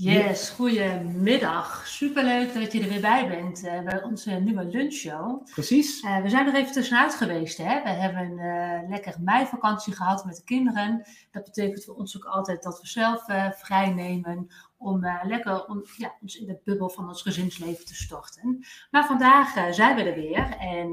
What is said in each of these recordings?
Yes, goedemiddag. Superleuk dat je er weer bij bent uh, bij onze nieuwe lunchshow. Precies. Uh, we zijn er even tussenuit geweest. Hè? We hebben een uh, lekker meivakantie gehad met de kinderen. Dat betekent voor ons ook altijd dat we zelf vrij nemen om lekker om, ja, ons in de bubbel van ons gezinsleven te storten. Maar vandaag zijn we er weer. En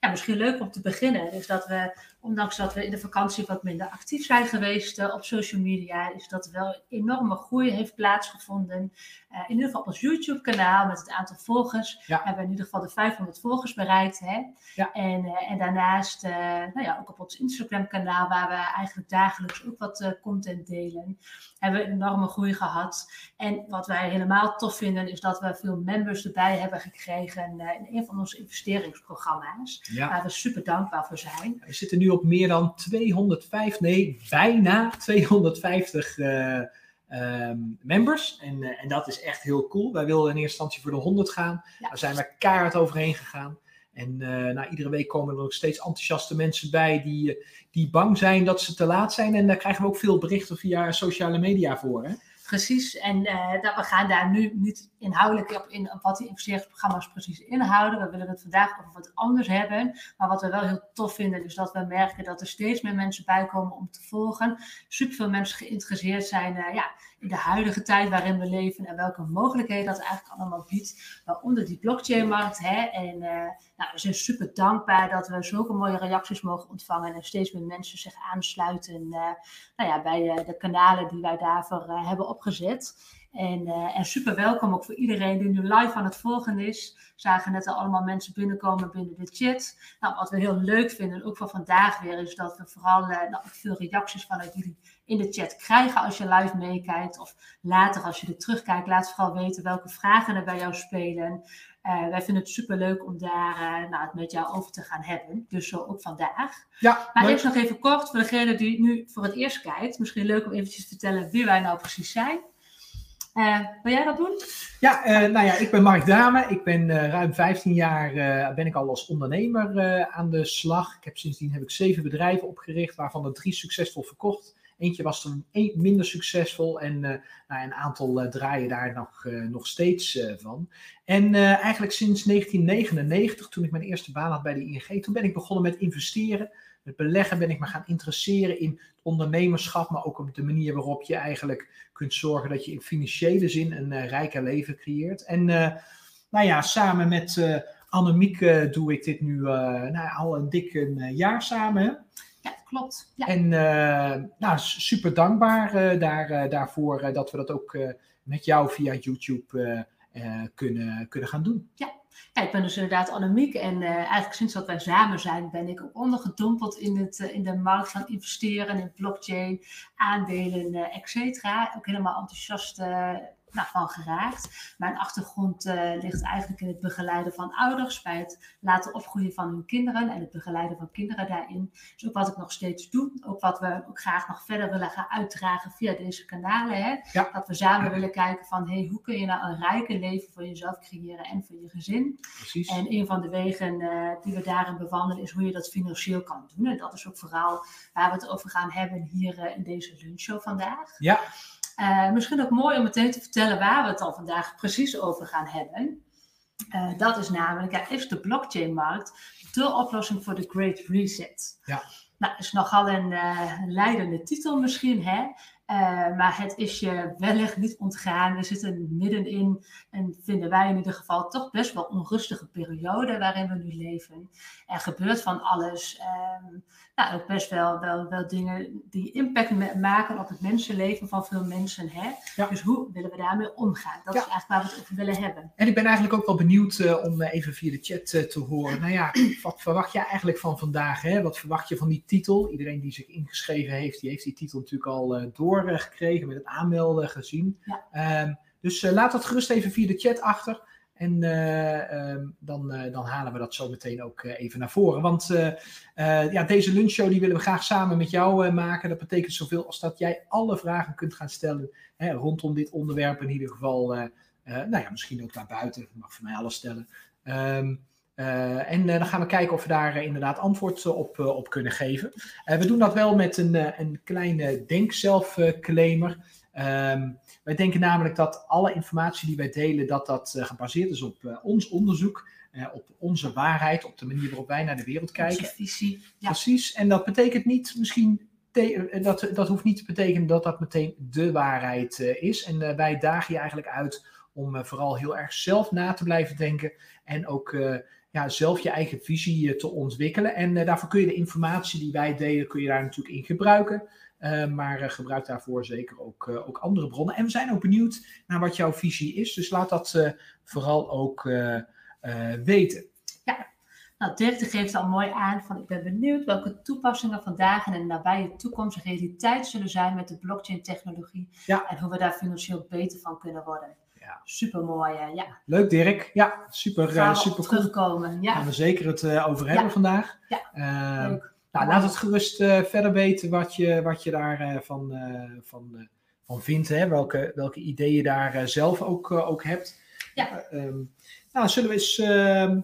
ja, misschien leuk om te beginnen is dat we, ondanks dat we in de vakantie wat minder actief zijn geweest op social media, is dat wel een enorme groei heeft plaatsgevonden. in ieder geval op ons YouTube-kanaal met het aantal volgers ja. hebben we in ieder geval de 500 volgers bereikt. Hè? Ja. En, en daarnaast nou ja, ook op ons Instagram-kanaal, waar we eigenlijk dagelijks ook wat content delen, hebben we een enorme groei gehad. En wat wij helemaal tof vinden, is dat we veel members erbij hebben gekregen in een van onze investeringsprogramma's. Ja. Waar we super dankbaar voor zijn. We zitten nu op meer dan 205, nee, bijna 250 uh, um, members. En, uh, en dat is echt heel cool. Wij wilden in eerste instantie voor de 100 gaan. Ja. Daar zijn we kaart overheen gegaan. En uh, nou, iedere week komen er nog steeds enthousiaste mensen bij die, die bang zijn dat ze te laat zijn. En daar krijgen we ook veel berichten via sociale media voor. Hè? Precies, en uh, dat we gaan daar nu niet inhoudelijk op in op wat die investeringsprogramma's precies inhouden. We willen het vandaag over wat anders hebben. Maar wat we wel heel tof vinden, is dat we merken dat er steeds meer mensen bij komen om te volgen. Superveel mensen geïnteresseerd zijn uh, ja, in de huidige tijd waarin we leven en welke mogelijkheden dat eigenlijk allemaal biedt. Waaronder die blockchain-markt. Hè? En uh, nou, we zijn super dankbaar dat we zulke mooie reacties mogen ontvangen en steeds meer mensen zich aansluiten nou ja, bij de kanalen die wij daarvoor hebben opgezet. En, uh, en, super welkom ook voor iedereen die nu live aan het volgen is. Zagen net al allemaal mensen binnenkomen binnen de chat. Nou, wat we heel leuk vinden, ook van vandaag weer, is dat we vooral uh, nou, veel reacties vanuit jullie in de chat krijgen als je live meekijkt. Of later als je er terugkijkt, laat vooral weten welke vragen er bij jou spelen. Uh, wij vinden het super leuk om daar nou, het met jou over te gaan hebben. Dus zo ook vandaag. Ja, maar leuk. eerst nog even kort voor degene die nu voor het eerst kijkt. Misschien leuk om eventjes te vertellen wie wij nou precies zijn. Uh, wil jij dat doen? Ja, nou ja, ik ben Mark Dame. Ik ben ruim 15 jaar ben ik al als ondernemer aan de slag. Ik heb sindsdien heb ik zeven bedrijven opgericht, waarvan er drie succesvol verkocht. Eentje was er een, minder succesvol en nou, een aantal draaien daar nog, nog steeds van. En eigenlijk sinds 1999, toen ik mijn eerste baan had bij de ING, toen ben ik begonnen met investeren. Met beleggen ben ik me gaan interesseren in ondernemerschap, maar ook op de manier waarop je eigenlijk kunt zorgen dat je in financiële zin een uh, rijker leven creëert. En nou ja, samen met uh, Annemiek doe ik dit nu nou, al een dik jaar samen. Klopt. Ja. En nou, super dankbaar daar, daarvoor dat we dat ook met jou via YouTube kunnen, kunnen gaan doen. Ja, ja, ik ben dus inderdaad Annemiek en uh, eigenlijk sinds dat wij samen zijn ben ik ook ondergedompeld in, het, uh, in de markt van investeren in blockchain, aandelen, uh, et cetera. Ook helemaal enthousiast nou, van geraakt. Mijn achtergrond uh, ligt eigenlijk in het begeleiden van ouders bij het laten opgroeien van hun kinderen en het begeleiden van kinderen daarin. Dus ook wat ik nog steeds doe, ook wat we ook graag nog verder willen gaan uitdragen via deze kanalen. Hè? Ja. Dat we samen willen kijken van hey, hoe kun je nou een rijker leven voor jezelf creëren en voor je gezin. Precies. En een van de wegen uh, die we daarin bewandelen is hoe je dat financieel kan doen. En dat is ook vooral waar we het over gaan hebben hier uh, in deze lunchshow vandaag. Ja. Uh, misschien ook mooi om meteen te vertellen waar we het al vandaag precies over gaan hebben. Uh, dat is namelijk, ja, is de blockchain-markt de oplossing voor de Great Reset? Ja. Nou, is nogal een uh, leidende titel misschien, hè? Uh, maar het is je wellicht niet ontgaan. We zitten middenin en vinden wij in ieder geval toch best wel onrustige periode waarin we nu leven. Er gebeurt van alles. Um, nou, ook best wel, wel, wel dingen die impact maken op het mensenleven van veel mensen. Hè? Ja. Dus hoe willen we daarmee omgaan? Dat ja. is eigenlijk waar we het over willen hebben. En ik ben eigenlijk ook wel benieuwd uh, om even via de chat te horen. Nou ja, wat verwacht je eigenlijk van vandaag? Hè? Wat verwacht je van die titel? Iedereen die zich ingeschreven heeft, die heeft die titel natuurlijk al uh, doorgekregen met het aanmelden gezien. Ja. Um, dus laat dat gerust even via de chat achter. En uh, um, dan, uh, dan, halen we dat zo meteen ook uh, even naar voren. Want ja, deze lunchshow die willen we graag samen met jou maken. Dat betekent zoveel als dat jij alle vragen kunt gaan stellen hè, rondom dit onderwerp. In ieder geval, nou ja, misschien ook daarbuiten. Je mag voor mij alles stellen. Um, uh, en uh, dan gaan we kijken of we daar uh, inderdaad antwoord op, op kunnen geven. we doen dat wel met een, een kleine denkzelfclaimer. Ehm, wij denken namelijk dat alle informatie die wij delen, dat dat gebaseerd is op ons onderzoek, op onze waarheid, op de manier waarop wij naar de wereld kijken. Onze visie. Ja. Precies. En dat betekent niet misschien dat, dat hoeft niet te betekenen dat dat meteen de waarheid is. En wij dagen je eigenlijk uit om vooral heel erg zelf na te blijven denken en ook ja, zelf je eigen visie te ontwikkelen. En daarvoor kun je de informatie die wij delen, kun je daar natuurlijk in gebruiken. maar gebruik daarvoor zeker ook, ook andere bronnen. En we zijn ook benieuwd naar wat jouw visie is. Dus laat dat vooral ook weten. Ja, nou, Dirk geeft al mooi aan van ik ben benieuwd welke toepassingen vandaag en in de nabije toekomst realiteit zullen zijn met de blockchain technologie. Ja. En hoe we daar financieel beter van kunnen worden. Ja. Super mooi, ja. Leuk Dirk. Ja, super, we super cool. terugkomen. Ja, Gaan we zeker het eh, over hebben vandaag. Ja, Ehm, leuk. nou, laat het gerust eh, verder weten wat je, wat je daarvan van, eh, van, eh, van vindt. Hè? Welke, welke ideeën je daar eh, zelf ook, eh, ook hebt. Ja. Ehm, nou, zullen we eens ehm,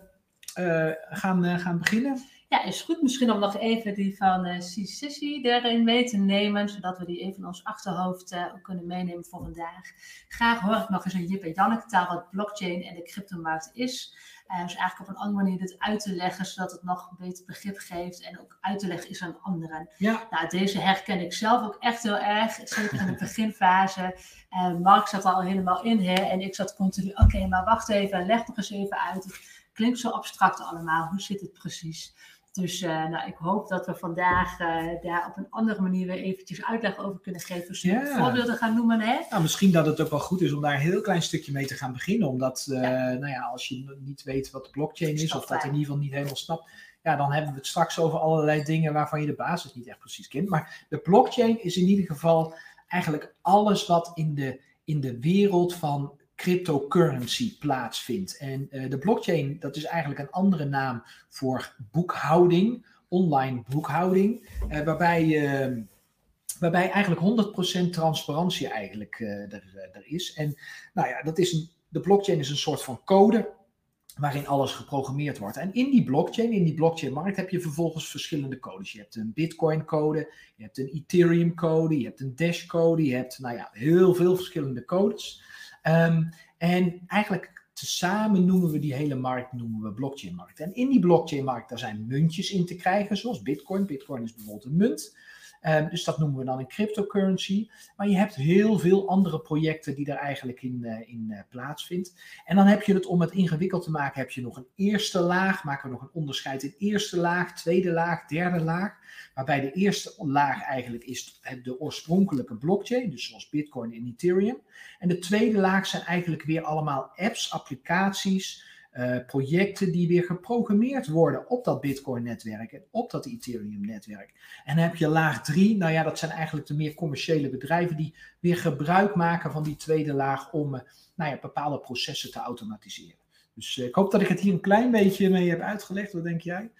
eh, gaan, eh, gaan beginnen? Ja, is goed misschien om nog even die van Sissi erin mee te nemen, zodat we die even in ons achterhoofd eh, kunnen meenemen voor vandaag. Graag hoor ik nog eens een Jip en Janneke taal wat blockchain en de cryptomarkt is. Eh, dus eigenlijk op een andere manier dit uit te leggen, zodat het nog een beter begrip geeft en ook uit te leggen is aan anderen. Ja, Nou, deze herken ik zelf ook echt heel erg, zeker in de beginfase. Mark zat er al helemaal in hè, en ik zat continu, oké, maar wacht even, leg nog eens even uit. Het klinkt zo abstract allemaal, hoe zit het precies? Dus eh, nou, ik hoop dat we vandaag eh, daar op een andere manier weer eventjes uitleg over kunnen geven. Dus Ja. voorbeelden gaan noemen, hè? nou, misschien dat het ook wel goed is om daar een heel klein stukje mee te gaan beginnen. Omdat, eh, Ja. nou ja, als je niet weet wat de blockchain is, of dat in ieder geval niet helemaal snapt, ja, dan hebben we het straks over allerlei dingen waarvan je de basis niet echt precies kent. Maar de blockchain is in ieder geval eigenlijk alles wat in de, in de wereld van cryptocurrency plaatsvindt. En eh, de blockchain, dat is eigenlijk een andere naam voor boekhouding, online boekhouding, eh, waarbij, eh, waarbij eigenlijk 100% transparantie eigenlijk eh, er, er is. En nou ja, dat is een, de blockchain is een soort van code waarin alles geprogrammeerd wordt. En in die blockchain, in die blockchain-markt, heb je vervolgens verschillende codes. Je hebt een Bitcoin-code, je hebt een Ethereum-code, je hebt een Dash-code, je hebt nou ja, heel veel verschillende codes. Ehm, en eigenlijk tezamen noemen we die hele markt noemen we blockchain-markt. En in die blockchain-markt, daar zijn muntjes in te krijgen, zoals Bitcoin. Bitcoin is bijvoorbeeld een munt. Ehm, dus dat noemen we dan een cryptocurrency. Maar je hebt heel veel andere projecten die er eigenlijk in, eh, in eh, plaatsvindt. En dan heb je het, om het ingewikkeld te maken, heb je nog een eerste laag. Maken we nog een onderscheid in eerste laag, tweede laag, derde laag. Waarbij de eerste laag eigenlijk is de oorspronkelijke blockchain, dus zoals Bitcoin en Ethereum. En de tweede laag zijn eigenlijk weer allemaal apps, applicaties, eh, projecten die weer geprogrammeerd worden op dat Bitcoin-netwerk en op dat Ethereum-netwerk. En dan heb je laag 3, nou ja, dat zijn eigenlijk de meer commerciële bedrijven die weer gebruik maken van die tweede laag om eh, nou ja, bepaalde processen te automatiseren. Dus eh, ik hoop dat ik het hier een klein beetje mee heb uitgelegd. Wat denk jij?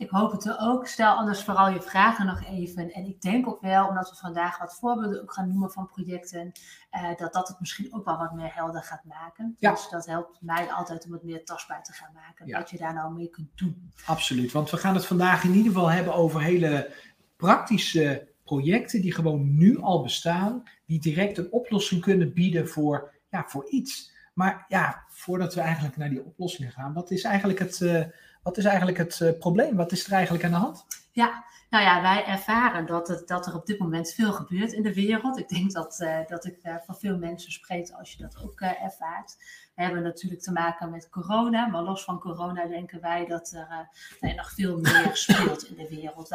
Ik hoop het ook. Stel anders vooral je vragen nog even. En ik denk ook wel, omdat we vandaag wat voorbeelden ook gaan noemen van projecten, eh, dat dat het misschien ook wel wat meer helder gaat maken. Ja. Dus dat helpt mij altijd om het meer tastbaar te gaan maken. Ja. Wat je daar nou mee kunt doen. Absoluut, want we gaan het vandaag in ieder geval hebben over hele praktische projecten die gewoon nu al bestaan, die direct een oplossing kunnen bieden voor, ja, voor iets. Maar ja, voordat we eigenlijk naar die oplossingen gaan, wat is eigenlijk het, eh, wat is eigenlijk het eh, probleem? Wat is er eigenlijk aan de hand? Ja, nou ja, wij ervaren dat, het, dat er op dit moment veel gebeurt in de wereld. Ik denk dat, eh, dat ik daar van veel mensen spreek als je dat ook eh, ervaart. We hebben natuurlijk te maken met corona, maar los van corona denken wij dat er eh, nog veel meer speelt in de wereld.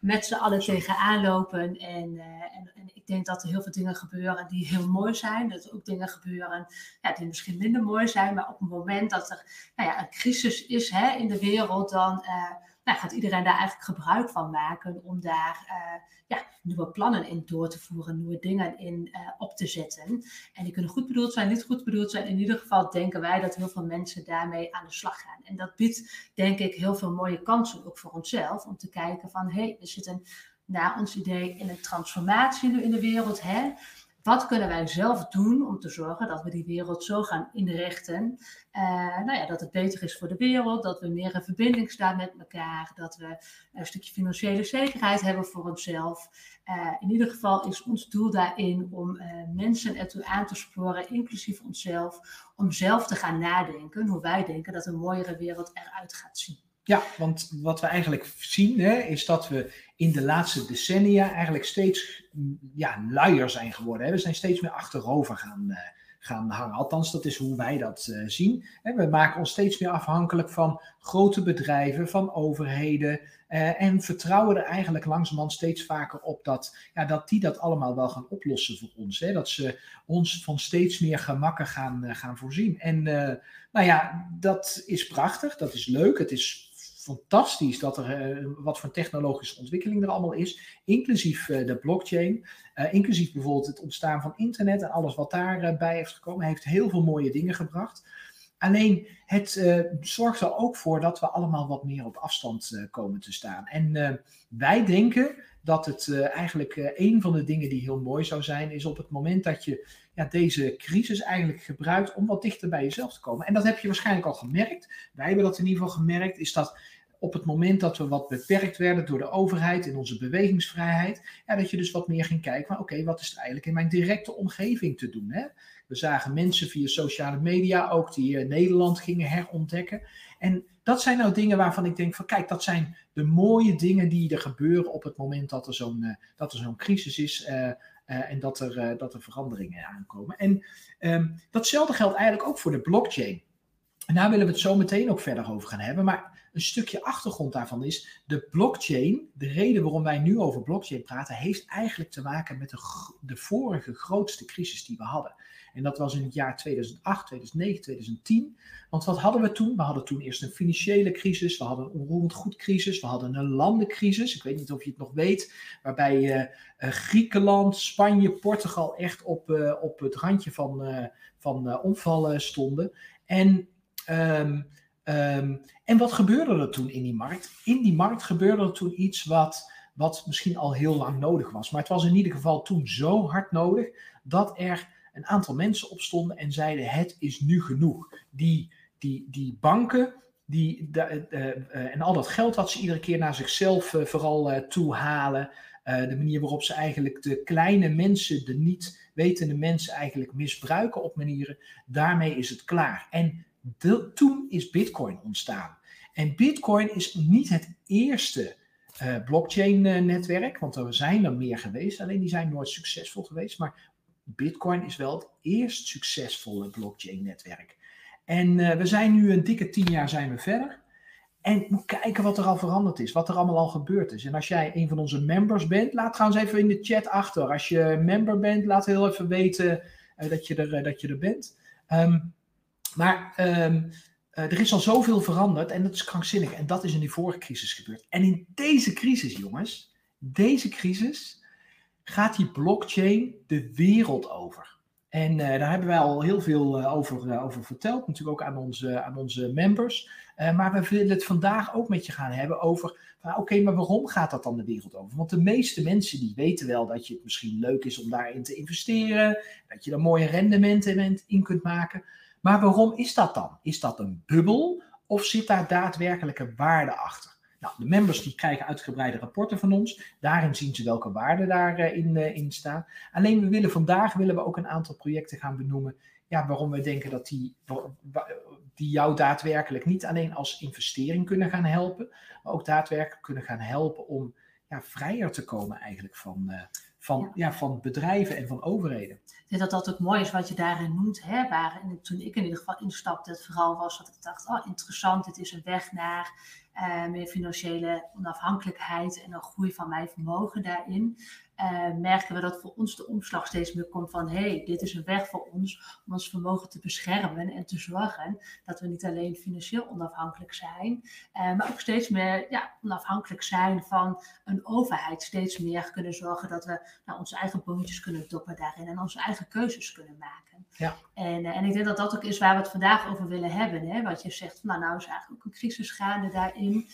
Met z'n allen tegenaan lopen. En, eh, en, en ik denk dat er heel veel dingen gebeuren die heel mooi zijn. Dat er ook dingen gebeuren ja, die misschien minder mooi zijn. Maar op het moment dat er nou ja, een crisis is hè, in de wereld, dan eh, nou, gaat iedereen daar eigenlijk gebruik van maken om daar eh, ja, nieuwe plannen in door te voeren, nieuwe dingen in eh, op te zetten. En die kunnen goed bedoeld zijn, niet goed bedoeld zijn. In ieder geval denken wij dat heel veel mensen daarmee aan de slag gaan. En dat biedt, denk ik, heel veel mooie kansen ook voor onszelf om te kijken van, hé, hey, we zitten naar ons idee in een transformatie nu in de wereld. Hè? Wat kunnen wij zelf doen om te zorgen dat we die wereld zo gaan inrichten, uh, nou ja, dat het beter is voor de wereld, dat we meer in verbinding staan met elkaar, dat we een stukje financiële zekerheid hebben voor onszelf. Uh, in ieder geval is ons doel daarin om uh, mensen ertoe aan te sporen, inclusief onszelf, om zelf te gaan nadenken hoe wij denken dat een mooiere wereld eruit gaat zien. Ja, want wat we eigenlijk zien hè, is dat we in de laatste decennia eigenlijk steeds ja, luier zijn geworden. We zijn steeds meer achterover gaan, uh, gaan hangen. Althans, dat is hoe wij dat uh, zien. We maken ons steeds meer afhankelijk van grote bedrijven, van overheden. Uh, en vertrouwen er eigenlijk langzamerhand steeds vaker op dat, ja, dat die dat allemaal wel gaan oplossen voor ons. Dat ze ons van steeds meer gemakken gaan, gaan voorzien. En nou ja, dat is prachtig, dat is leuk, het is fantastisch dat er uh, wat voor technologische ontwikkeling er allemaal is, inclusief uh, de blockchain, uh, inclusief bijvoorbeeld het ontstaan van internet en alles wat daarbij heeft gekomen, heeft heel veel mooie dingen gebracht. Alleen het zorgt er ook voor dat we allemaal wat meer op afstand komen te staan. En wij denken dat het eigenlijk een van de dingen die heel mooi zou zijn, is op het moment dat je ja, deze crisis eigenlijk gebruikt om wat dichter bij jezelf te komen. En dat heb je waarschijnlijk al gemerkt. Wij hebben dat in ieder geval gemerkt, is dat op het moment dat we wat beperkt werden door de overheid in onze bewegingsvrijheid, ja, dat je dus wat meer ging kijken van oké, wat is er eigenlijk in mijn directe omgeving te doen? Hè? We zagen mensen via sociale media ook die Nederland gingen herontdekken. En dat zijn nou dingen waarvan ik denk van kijk, dat zijn de mooie dingen die er gebeuren op het moment dat er zo'n uh, dat er zo'n crisis is. Uh, en dat er, dat er veranderingen aankomen. En um, datzelfde geldt eigenlijk ook voor de blockchain. En daar willen we het zo meteen ook verder over gaan hebben. Maar een stukje achtergrond daarvan is, de blockchain, de reden waarom wij nu over blockchain praten, heeft eigenlijk te maken met de, de vorige grootste crisis die we hadden. En dat was in het jaar 2008, 2009, 2010. Want wat hadden we toen? We hadden toen eerst een financiële crisis, we hadden een onroerend goedcrisis, we hadden een landencrisis. Ik weet niet of je het nog weet, waarbij uh, uh, Griekenland, Spanje, Portugal echt op, uh, op het randje van, van omvallen stonden. En um, Um, en wat gebeurde er toen in die markt? In die markt gebeurde er toen iets wat, wat misschien al heel lang nodig was. Maar het was in ieder geval toen zo hard nodig dat er een aantal mensen opstonden en zeiden: Het is nu genoeg. Die, die, die banken. Die, de, uh, en al dat geld wat ze iedere keer naar zichzelf uh, vooral toe halen. de manier waarop ze eigenlijk de kleine mensen, de niet wetende mensen eigenlijk misbruiken op manieren. Daarmee is het klaar. En de, toen is Bitcoin ontstaan. En Bitcoin is niet het eerste uh, blockchain-netwerk, want er zijn er meer geweest, alleen die zijn nooit succesvol geweest. Maar Bitcoin is wel het eerst succesvolle blockchain-netwerk. En uh, we zijn nu een dikke tien jaar zijn we verder. En moet kijken wat er al veranderd is, wat er allemaal al gebeurd is. En als jij een van onze members bent, laat trouwens even in de chat achter. Als je member bent, laat heel even weten dat, je er, dat je er bent. Um, maar um, uh, er is al zoveel veranderd en dat is krankzinnig. En dat is in die vorige crisis gebeurd. En in deze crisis, jongens, deze crisis gaat die blockchain de wereld over. En uh, daar hebben wij al heel veel uh, over, over verteld, natuurlijk ook aan onze, aan onze members. maar we willen het vandaag ook met je gaan hebben over, oké, okay, maar waarom gaat dat dan de wereld over? Want de meeste mensen die weten wel dat je het misschien leuk is om daarin te investeren, dat je er mooie rendementen in kunt maken. Maar waarom is dat dan? Is dat een bubbel of zit daar daadwerkelijke waarde achter? Nou, de members die krijgen uitgebreide rapporten van ons. Daarin zien ze welke waarden daarin uh, in staan. Alleen we willen vandaag willen we ook een aantal projecten gaan benoemen. Ja, waarom we denken dat die, die jou daadwerkelijk niet alleen als investering kunnen gaan helpen, maar ook daadwerkelijk kunnen gaan helpen om ja, vrijer te komen eigenlijk van, uh, van, ja. ja. van bedrijven en van overheden. Ik denk dat dat ook mooi is wat je daarin noemt. Hè, waar, en toen ik in ieder geval instapte, het vooral was dat ik dacht, oh interessant, het is een weg naar uh, meer financiële onafhankelijkheid en een groei van mijn vermogen daarin uh, merken we dat voor ons de omslag steeds meer komt van hé, hey, dit is een weg voor ons om ons vermogen te beschermen en te zorgen dat we niet alleen financieel onafhankelijk zijn, uh, maar ook steeds meer ja, onafhankelijk zijn van een overheid. Steeds meer kunnen zorgen dat we nou, onze eigen boontjes kunnen doppen daarin en onze eigen keuzes kunnen maken. Ja. En, uh, en ik denk dat dat ook is waar we het vandaag over willen hebben. Hè? Wat je zegt, nou, nou is eigenlijk ook een crisis gaande daarin.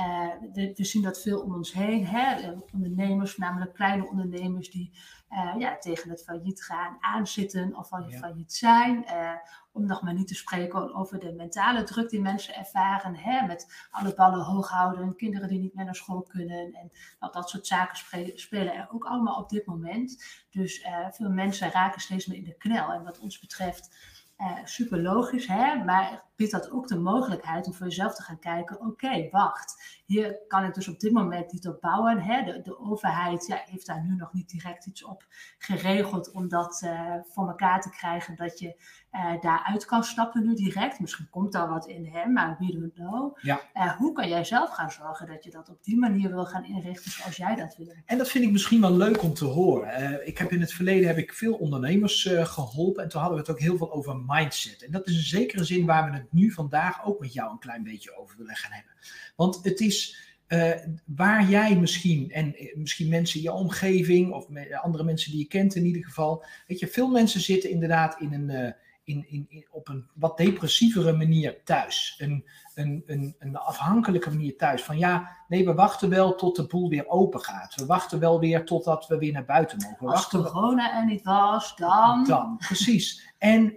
Uh, we, we, zien dat veel om ons heen. Hè? Ondernemers, voornamelijk kleine ondernemers, die eh, ja, tegen het failliet gaan aanzitten of al je failliet zijn. Uh, om nog maar niet te spreken over de mentale druk die mensen ervaren. Hè, met alle ballen hoog houden, kinderen die niet meer naar school kunnen. En nou, dat soort zaken spelen er ook allemaal op dit moment. Dus veel mensen raken steeds meer in de knel. En wat ons betreft uh, super logisch, hè? maar biedt dat ook de mogelijkheid om voor jezelf te gaan kijken: oké, wacht, hier kan ik dus op dit moment niet op bouwen. Hè? De, de overheid ja, heeft daar nu nog niet direct iets op geregeld om dat uh, voor elkaar te krijgen, dat je uh, daaruit kan stappen nu direct. Misschien komt daar wat in, hè? maar we don't know. Ja. hoe kan jij zelf gaan zorgen dat je dat op die manier wil gaan inrichten zoals jij dat wil? En dat vind ik misschien wel leuk om te horen. ik heb in het verleden heb ik veel ondernemers geholpen en toen hadden we het ook heel veel over mindset. En dat is in zekere zin waar we het nu vandaag ook met jou een klein beetje over willen gaan hebben. Want het is uh, waar jij misschien, en eh, misschien mensen in je omgeving, of andere mensen die je kent in ieder geval. Weet je, veel mensen zitten inderdaad in een, uh, in, in, in, op een wat depressievere manier thuis. Een, een, een, een afhankelijke manier thuis. Van ja, nee, we wachten wel tot de boel weer open gaat. We wachten wel weer totdat we weer naar buiten mogen. We Als wachten corona er niet was, dan. Dan, precies. En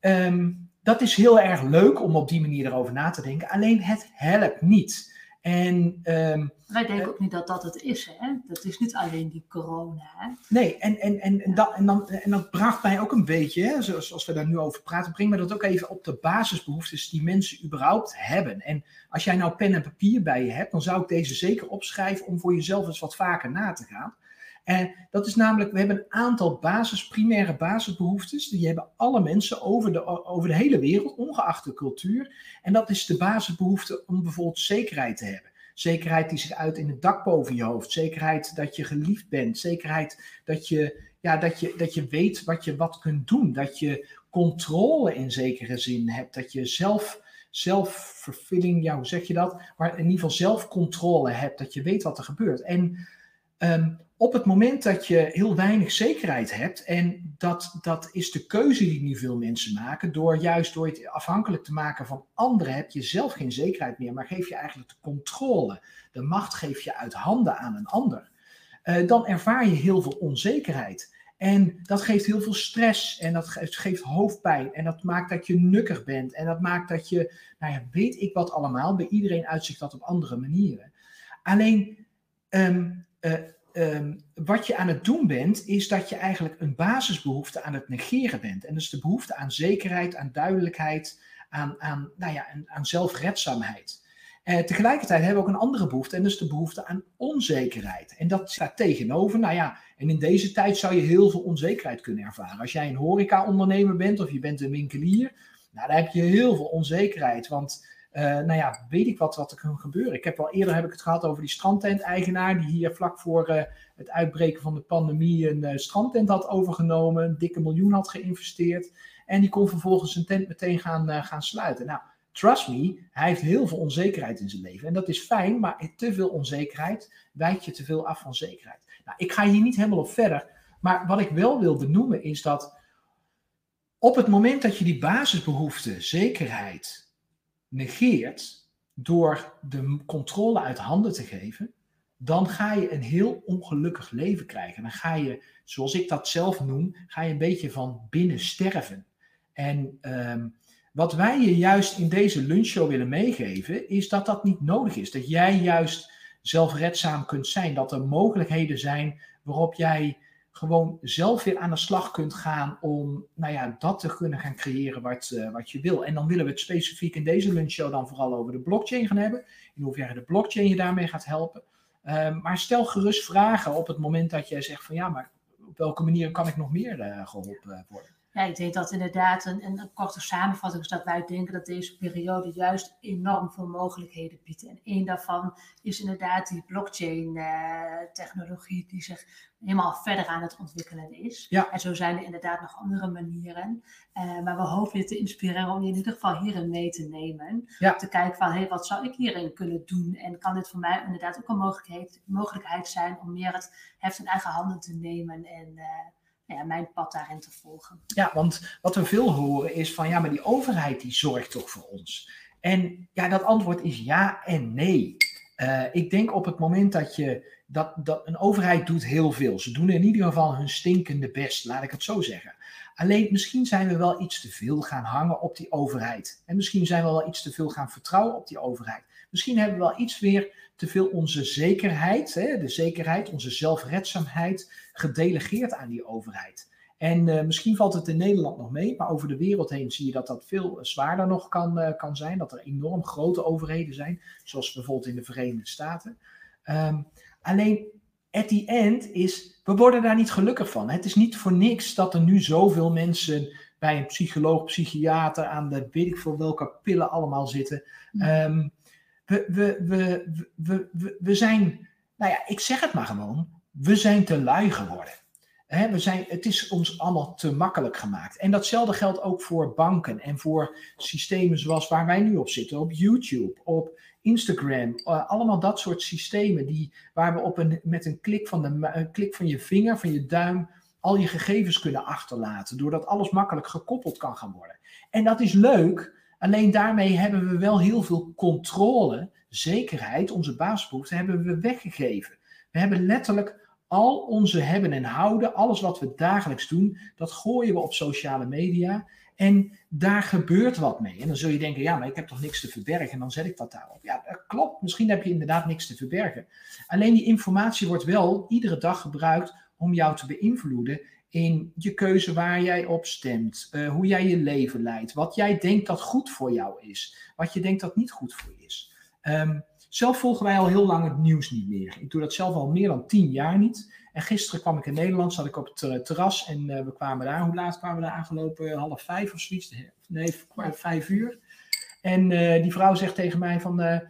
um, dat is heel erg leuk om op die manier erover na te denken. Alleen het helpt niet. En, um, Wij denken ook niet dat dat het is. Hè? Dat is niet alleen die corona. Hè? Nee, en, en, en, en, dat, en, dan, en dat bracht mij ook een beetje, hè, zoals, zoals we daar nu over praten, brengt mij dat ook even op de basisbehoeftes die mensen überhaupt hebben. En als jij nou pen en papier bij je hebt, dan zou ik deze zeker opschrijven om voor jezelf eens wat vaker na te gaan. En dat is namelijk, we hebben een aantal basis, primaire basisbehoeftes. Die hebben alle mensen over de, over de hele wereld, ongeacht de cultuur. En dat is de basisbehoefte om bijvoorbeeld zekerheid te hebben. Zekerheid die zich uit in het dak boven je hoofd. Zekerheid dat je geliefd bent. Zekerheid dat je, ja, dat je, dat je weet wat je wat kunt doen. Dat je controle in zekere zin hebt. Dat je zelf zelfvervulling, ja, hoe zeg je dat? Maar in ieder geval zelfcontrole hebt, dat je weet wat er gebeurt. En um, op het moment dat je heel weinig zekerheid hebt, en dat, dat is de keuze die nu veel mensen maken, door juist door het afhankelijk te maken van anderen, heb je zelf geen zekerheid meer, maar geef je eigenlijk de controle, de macht geef je uit handen aan een ander, uh, dan ervaar je heel veel onzekerheid. En dat geeft heel veel stress en dat geeft hoofdpijn en dat maakt dat je nukkig bent en dat maakt dat je, nou ja, weet ik wat allemaal, bij iedereen uitzicht dat op andere manieren. Alleen, uh, um, wat je aan het doen bent, is dat je eigenlijk een basisbehoefte aan het negeren bent. En dat is de behoefte aan zekerheid, aan duidelijkheid, aan, aan, nou ja, aan, zelfredzaamheid. Uh, tegelijkertijd hebben we ook een andere behoefte, en dat is de behoefte aan onzekerheid. En dat staat tegenover, nou ja, en in deze tijd zou je heel veel onzekerheid kunnen ervaren. Als jij een horeca-ondernemer bent of je bent een winkelier, nou, dan heb je heel veel onzekerheid. Want nou ja, weet ik wat, wat er kan gebeuren. Ik heb al eerder heb ik het gehad over die strandtent-eigenaar die hier vlak voor uh, het uitbreken van de pandemie een uh, strandtent had overgenomen, een dikke miljoen had geïnvesteerd en die kon vervolgens zijn tent meteen gaan, gaan sluiten. Nou, trust me, hij heeft heel veel onzekerheid in zijn leven en dat is fijn, maar te veel onzekerheid wijkt je te veel af van zekerheid. Nou, ik ga hier niet helemaal op verder, maar wat ik wel wil benoemen is dat op het moment dat je die basisbehoefte, zekerheid, negeert door de controle uit handen te geven, dan ga je een heel ongelukkig leven krijgen. Dan ga je, zoals ik dat zelf noem, ga je een beetje van binnen sterven. En um, wat wij je juist in deze lunchshow willen meegeven, is dat dat niet nodig is. Dat jij juist zelfredzaam kunt zijn. Dat er mogelijkheden zijn waarop jij gewoon zelf weer aan de slag kunt gaan om nou ja, dat te kunnen gaan creëren wat, uh, wat je wil. En dan willen we het specifiek in deze lunchshow dan vooral over de blockchain gaan hebben. In hoeverre de blockchain je daarmee gaat helpen. Uh, maar stel gerust vragen op het moment dat jij zegt van ja, maar op welke manier kan ik nog meer uh, geholpen worden? Ja, ik denk dat inderdaad een, een, korte samenvatting is dat wij denken dat deze periode juist enorm veel mogelijkheden biedt. En één daarvan is inderdaad die blockchain-technologie die zich helemaal verder aan het ontwikkelen is. Ja. En zo zijn er inderdaad nog andere manieren. Uh, maar we hopen je te inspireren om je in ieder geval hierin mee te nemen. Ja. Te kijken van, hé, hey, wat zou ik hierin kunnen doen? En kan dit voor mij inderdaad ook een mogelijkheid, mogelijkheid zijn om meer het heft in eigen handen te nemen en... Uh, ja, mijn pad daarin te volgen. Ja, want wat we veel horen is van ja, maar die overheid die zorgt toch voor ons. En ja, dat antwoord is ja en nee. Uh, ik denk op het moment dat je dat, dat, een overheid doet heel veel. Ze doen in ieder geval hun stinkende best, laat ik het zo zeggen. Alleen misschien zijn we wel iets te veel gaan hangen op die overheid. En misschien zijn we wel iets te veel gaan vertrouwen op die overheid. Misschien hebben we wel iets weer te veel onze zekerheid, hè, de zekerheid, onze zelfredzaamheid, gedelegeerd aan die overheid. En uh, misschien valt het in Nederland nog mee, maar over de wereld heen zie je dat dat veel zwaarder nog kan, uh, kan zijn. Dat er enorm grote overheden zijn, zoals bijvoorbeeld in de Verenigde Staten. Um, alleen at the end is, we worden daar niet gelukkig van. Het is niet voor niks dat er nu zoveel mensen bij een psycholoog, psychiater aan de weet ik veel welke pillen allemaal zitten. Um, we, we, we, we, we, we zijn, nou ja, ik zeg het maar gewoon, we zijn te lui geworden. We zijn, het is ons allemaal te makkelijk gemaakt. En datzelfde geldt ook voor banken en voor systemen zoals waar wij nu op zitten, op YouTube, op Instagram, uh, allemaal dat soort systemen die, waar we op een, met een klik, van de, een klik van je vinger, van je duim, al je gegevens kunnen achterlaten, doordat alles makkelijk gekoppeld kan gaan worden. En dat is leuk, alleen daarmee hebben we wel heel veel controle, zekerheid, onze basisbehoeften hebben we weggegeven. We hebben letterlijk al onze hebben en houden, alles wat we dagelijks doen, dat gooien we op sociale media. En daar gebeurt wat mee. En dan zul je denken, ja, maar ik heb toch niks te verbergen. En dan zet ik dat daarop. Ja, dat klopt. Misschien heb je inderdaad niks te verbergen. Alleen die informatie wordt wel iedere dag gebruikt om jou te beïnvloeden in je keuze waar jij op stemt, uh, hoe jij je leven leidt, wat jij denkt dat goed voor jou is, wat je denkt dat niet goed voor je is. Um, zelf volgen wij al heel lang het nieuws niet meer. Ik doe dat zelf al meer dan tien jaar niet. En gisteren kwam ik in Nederland, zat ik op het uh, terras en uh, we kwamen daar. Hoe laat kwamen we daar aangelopen? Half vijf of zoiets? Nee, vijf uur. En uh, die vrouw zegt tegen mij van,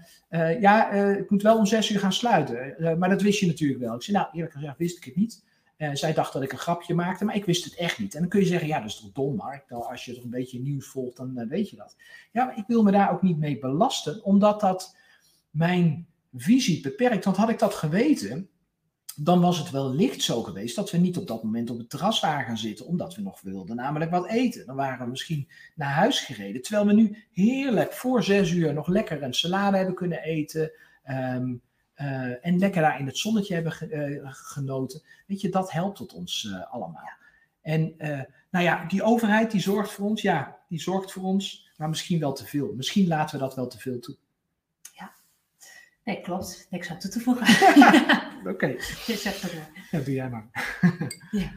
ja, ik moet wel om zes uur gaan sluiten. maar dat wist je natuurlijk wel. Ik zei, nou, eerlijk gezegd wist ik het niet. Zij dacht dat ik een grapje maakte, maar ik wist het echt niet. En dan kun je zeggen, ja, dat is toch dom, Mark? Als je er een beetje nieuws volgt, dan weet je dat. Ja, maar ik wil me daar ook niet mee belasten, omdat dat mijn visie beperkt. Want had ik dat geweten, dan was het wel licht zo geweest dat we niet op dat moment op het terras waren gaan zitten, omdat we nog wilden namelijk wat eten. Dan waren we misschien naar huis gereden, terwijl we nu heerlijk voor zes uur nog lekker een salade hebben kunnen eten. Um, uh, en lekker daar in het zonnetje hebben ge, uh, genoten. Weet je, dat helpt tot ons uh, allemaal. En nou ja, die overheid die zorgt voor ons, ja, die zorgt voor ons, maar misschien wel te veel. Misschien laten we dat wel te veel toe. Nee, klopt. Niks aan toe te voegen. Oké. Okay. Ja, doe jij maar. ja.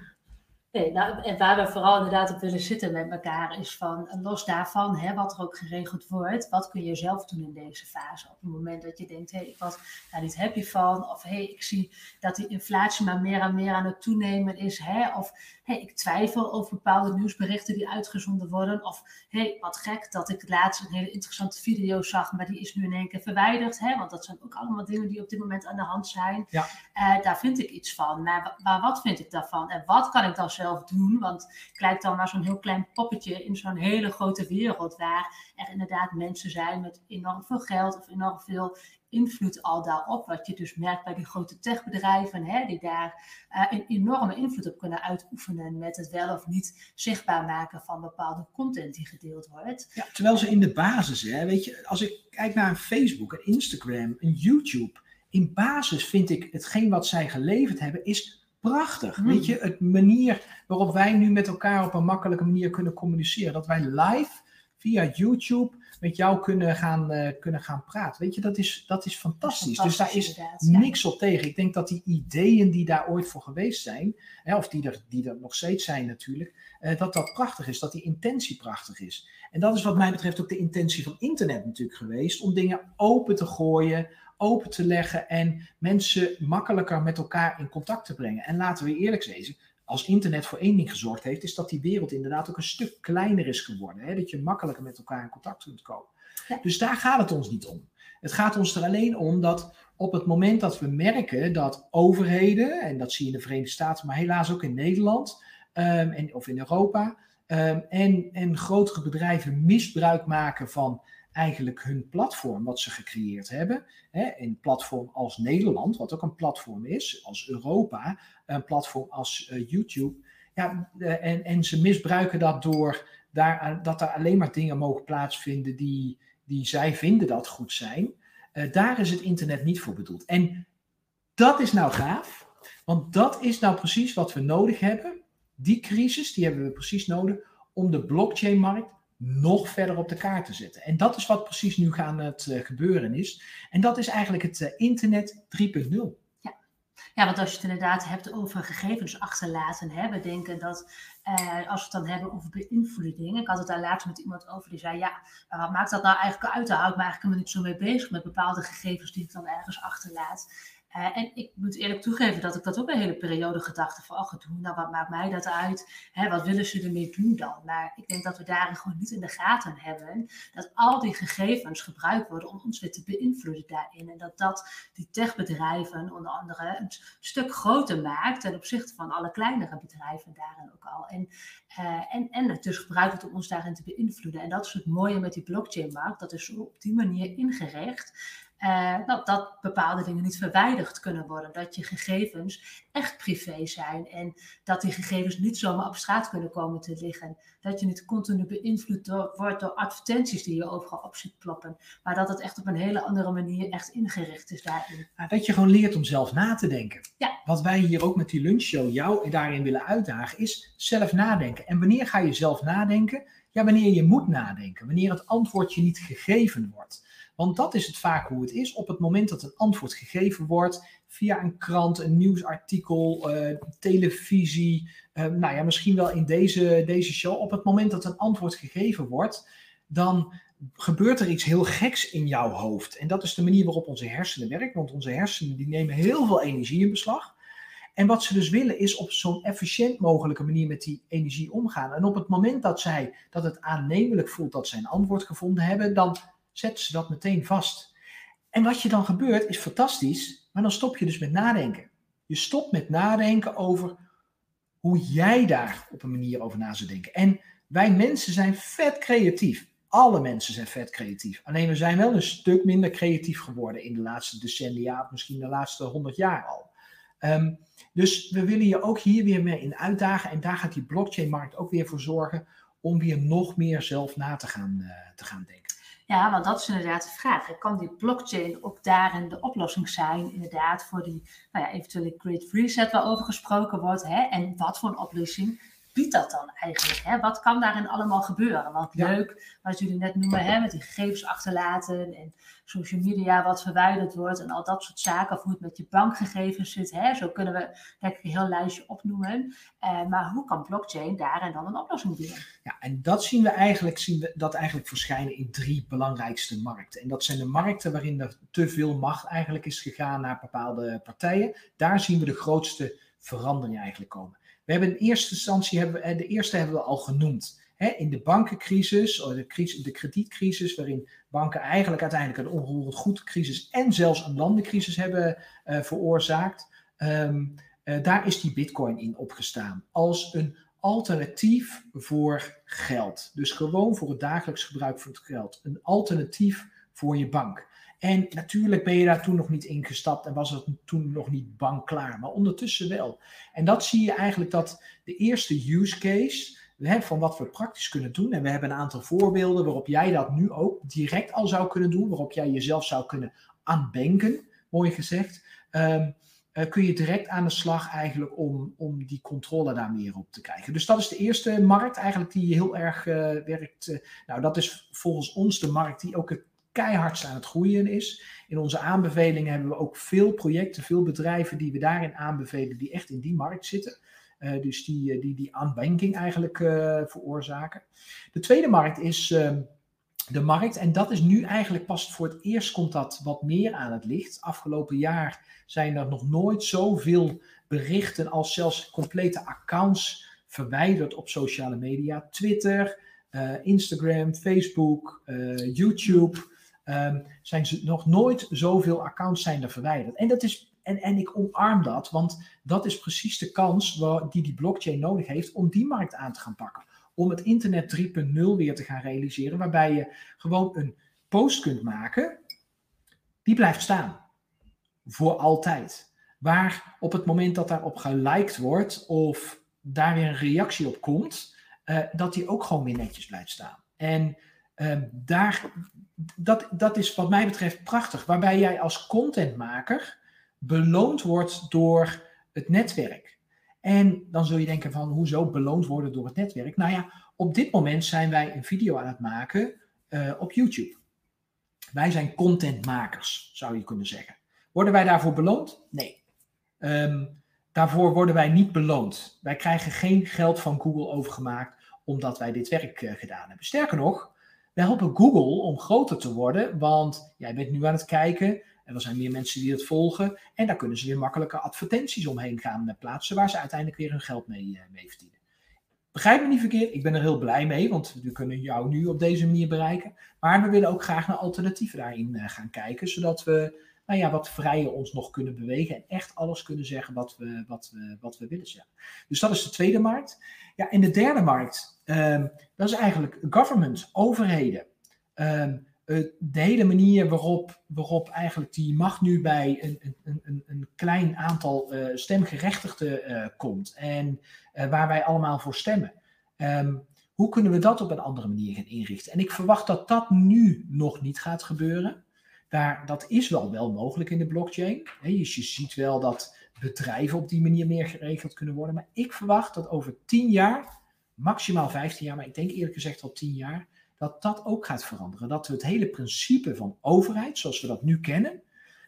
Nou, en waar we vooral inderdaad op willen zitten met elkaar is van, los daarvan, hè, wat er ook geregeld wordt, wat kun je zelf doen in deze fase? Op het moment dat je denkt, hé, hey, ik was daar niet happy van, of hé, hey, ik zie dat die inflatie maar meer en meer aan het toenemen is, hè, of hey, ik twijfel over bepaalde nieuwsberichten die uitgezonden worden, of hey, wat gek dat ik laatst een hele interessante video zag, maar die is nu in één keer verwijderd, hè, want dat zijn ook allemaal dingen die op dit moment aan de hand zijn. Ja. Uh, daar vind ik iets van, maar, maar wat vind ik daarvan en wat kan ik dan zelf doen. Want ik lijk dan naar zo'n heel klein poppetje in zo'n hele grote wereld waar er inderdaad mensen zijn met enorm veel geld of enorm veel invloed al daarop. Wat je dus merkt bij die grote techbedrijven, hè, die daar uh, een enorme invloed op kunnen uitoefenen met het wel of niet zichtbaar maken van bepaalde content die gedeeld wordt. Ja, terwijl ze in de basis, hè, weet je, als ik kijk naar een Facebook, een Instagram, een YouTube, in basis vind ik hetgeen wat zij geleverd hebben is prachtig. Hmm. Weet je, het manier waarop wij nu met elkaar op een makkelijke manier kunnen communiceren. Dat wij live via YouTube met jou kunnen gaan, uh, kunnen gaan praten. Weet je, dat is, dat is fantastisch. dus daar is niks op tegen. Ik denk dat die ideeën die daar ooit voor geweest zijn, hè, of die er, die er nog steeds zijn natuurlijk, uh, dat dat prachtig is, dat die intentie prachtig is. En dat is wat mij betreft ook de intentie van internet natuurlijk geweest, om dingen open te gooien, open te leggen en mensen makkelijker met elkaar in contact te brengen. En laten we eerlijk zijn, als internet voor één ding gezorgd heeft, is dat die wereld inderdaad ook een stuk kleiner is geworden. Hè? Dat je makkelijker met elkaar in contact kunt komen. Dus daar gaat het ons niet om. Het gaat ons er alleen om dat op het moment dat we merken dat overheden, en dat zie je in de Verenigde Staten, maar helaas ook in Nederland um, en, of in Europa, um, en, en grotere bedrijven misbruik maken van eigenlijk hun platform wat ze gecreëerd hebben. Hè, een platform als Nederland, wat ook een platform is, als Europa, een platform als uh, YouTube. Ja, uh, en, en ze misbruiken dat door daar, dat er alleen maar dingen mogen plaatsvinden die, die zij vinden dat goed zijn. Uh, daar is het internet niet voor bedoeld. En dat is nou gaaf, want dat is nou precies wat we nodig hebben. Die crisis, die hebben we precies nodig om de blockchain-markt nog verder op de kaart te zetten. En dat is wat precies nu gaan het uh, gebeuren is. En dat is eigenlijk het uh, internet 3.0. Ja, want als je het inderdaad hebt over gegevens achterlaten, hè, we denken dat uh, als we het dan hebben over beïnvloeding. Ik had het daar laatst met iemand over die zei: Ja, wat maakt dat nou eigenlijk uit? Daar ik me eigenlijk niet zo mee bezig met bepaalde gegevens die ik dan ergens achterlaat. Uh, en ik moet eerlijk toegeven dat ik dat ook een hele periode gedacht van, ach, nou wat maakt mij dat uit? Hè, wat willen ze ermee doen dan? Maar ik denk dat we daarin gewoon niet in de gaten hebben dat al die gegevens gebruikt worden om ons weer te beïnvloeden daarin. En dat dat die techbedrijven onder andere een stuk groter maakt ten opzichte van alle kleinere bedrijven daarin ook al. En, uh, en, en het dus gebruikt wordt om ons daarin te beïnvloeden. En dat is het mooie met die blockchain-markt, dat is op die manier ingericht uh, dat, dat bepaalde dingen niet verwijderd kunnen worden. Dat je gegevens echt privé zijn en dat die gegevens niet zomaar op straat kunnen komen te liggen. Dat je niet continu beïnvloed wordt door advertenties die je overal op ziet ploppen. Maar dat het echt op een hele andere manier echt ingericht is daarin. dat je gewoon leert om zelf na te denken. Ja. Wat wij hier ook met die lunchshow jou daarin willen uitdagen is zelf nadenken. En wanneer ga je zelf nadenken? Ja, wanneer je moet nadenken. Wanneer het antwoord je niet gegeven wordt. Want dat is het vaak hoe het is. Op het moment dat een antwoord gegeven wordt via een krant, een nieuwsartikel, uh, televisie, uh, nou ja, misschien wel in deze, deze show. Op het moment dat een antwoord gegeven wordt, dan gebeurt er iets heel geks in jouw hoofd. En dat is de manier waarop onze hersenen werken. Want onze hersenen die nemen heel veel energie in beslag. En wat ze dus willen is op zo'n efficiënt mogelijke manier met die energie omgaan. En op het moment dat zij dat het aannemelijk voelt dat zij een antwoord gevonden hebben, dan zetten ze dat meteen vast. En wat je dan gebeurt is fantastisch, maar dan stop je dus met nadenken. Je stopt met nadenken over hoe jij daar op een manier over na zou denken. En wij mensen zijn vet creatief. Alle mensen zijn vet creatief. Alleen we zijn wel een stuk minder creatief geworden in de laatste decennia, of misschien de laatste honderd jaar al. Ehm, dus we willen je ook hier weer mee in uitdagen. En daar gaat die blockchain-markt ook weer voor zorgen om weer nog meer zelf na te gaan, uh, te gaan denken. Ja, want dat is inderdaad de vraag. Kan die blockchain ook daarin de oplossing zijn, inderdaad, voor die nou ja, eventuele Great Reset waarover gesproken wordt? Hè? En wat voor een oplossing biedt dat dan eigenlijk? Hè? Wat kan daarin allemaal gebeuren? Want leuk, wat jullie net noemen, hè, met die gegevens achterlaten en social media wat verwijderd wordt en al dat soort zaken, of hoe het met je bankgegevens zit. Hè? Zo kunnen we ik een heel lijstje opnoemen. Uh, maar hoe kan blockchain daarin dan een oplossing bieden? Ja, en dat zien we eigenlijk, zien we dat eigenlijk verschijnen in drie belangrijkste markten. En dat zijn de markten waarin er te veel macht eigenlijk is gegaan naar bepaalde partijen. Daar zien we de grootste verandering eigenlijk komen. We hebben in eerste instantie, hebben we, de eerste hebben we al genoemd. in de bankencrisis, de, crisis, de kredietcrisis, waarin banken eigenlijk uiteindelijk een onroerend goedcrisis en zelfs een landencrisis hebben uh, veroorzaakt. Um, uh, daar is die bitcoin in opgestaan als een alternatief voor geld. Dus gewoon voor het dagelijks gebruik van het geld. Een alternatief voor je bank. En natuurlijk ben je daar toen nog niet ingestapt en was het toen nog niet bankklaar, maar ondertussen wel. En dat zie je eigenlijk dat de eerste use case van wat we praktisch kunnen doen. En we hebben een aantal voorbeelden waarop jij dat nu ook direct al zou kunnen doen, waarop jij jezelf zou kunnen aanbanken, mooi gezegd. Um, kun je direct aan de slag eigenlijk om, om die controle daar meer op te krijgen. Dus dat is de eerste markt eigenlijk die heel erg uh, werkt. Uh, nou, dat is volgens ons de markt die ook het keihardst aan het groeien is. In onze aanbevelingen hebben we ook veel projecten, veel bedrijven die we daarin aanbevelen, die echt in die markt zitten. Uh, dus die, eh, die, die eigenlijk uh, veroorzaken. De tweede markt is uh, de markt, en dat is nu eigenlijk pas voor het eerst komt dat wat meer aan het licht. Afgelopen jaar zijn er nog nooit zoveel berichten als zelfs complete accounts verwijderd op sociale media. Twitter, Instagram, Facebook, YouTube um, zijn ze nog nooit zoveel accounts zijn er verwijderd. En, dat is, en, en ik omarm dat, want dat is precies de kans waar, die die blockchain nodig heeft om die markt aan te gaan pakken. Om het internet 3.0 weer te gaan realiseren, waarbij je gewoon een post kunt maken, die blijft staan. Voor altijd. Waar op het moment dat daarop geliked wordt of daar weer een reactie op komt, uh, dat die ook gewoon weer netjes blijft staan. En uh, daar, dat, dat is wat mij betreft prachtig. Waarbij jij als contentmaker beloond wordt door het netwerk. En dan zul je denken van, hoezo beloond worden door het netwerk? Nou ja, op dit moment zijn wij een video aan het maken uh, op YouTube. Wij zijn contentmakers, zou je kunnen zeggen. Worden wij daarvoor beloond? Nee. Um, daarvoor worden wij niet beloond. Wij krijgen geen geld van Google overgemaakt omdat wij dit werk uh, gedaan hebben. Sterker nog, wij helpen Google om groter te worden, want jij bent nu aan het kijken en er zijn meer mensen die het volgen. En daar kunnen ze weer makkelijke advertenties omheen gaan plaatsen, waar ze uiteindelijk weer hun geld mee, uh, mee verdienen. Begrijp me niet verkeerd, ik ben er heel blij mee, want we kunnen jou nu op deze manier bereiken. Maar we willen ook graag naar alternatieven daarin uh, gaan kijken, zodat we nou ja, wat vrijer ons nog kunnen bewegen en echt alles kunnen zeggen wat we, wat we, wat we willen zeggen. Dus dat is de tweede markt. Ja, en de derde markt, um, dat is eigenlijk government, overheden. Um, de hele manier waarop, waarop eigenlijk die macht nu bij een, een, een, een klein aantal uh, stemgerechtigden uh, komt en waar wij allemaal voor stemmen. Um, hoe kunnen we dat op een andere manier gaan inrichten? En ik verwacht dat dat nu nog niet gaat gebeuren. Daar, dat is wel wel mogelijk in de blockchain. Je ziet wel dat bedrijven op die manier meer geregeld kunnen worden. Maar ik verwacht dat over 10 jaar, maximaal 15 jaar, maar ik denk eerlijk gezegd al 10 jaar, dat dat ook gaat veranderen. Dat we het hele principe van overheid, zoals we dat nu kennen,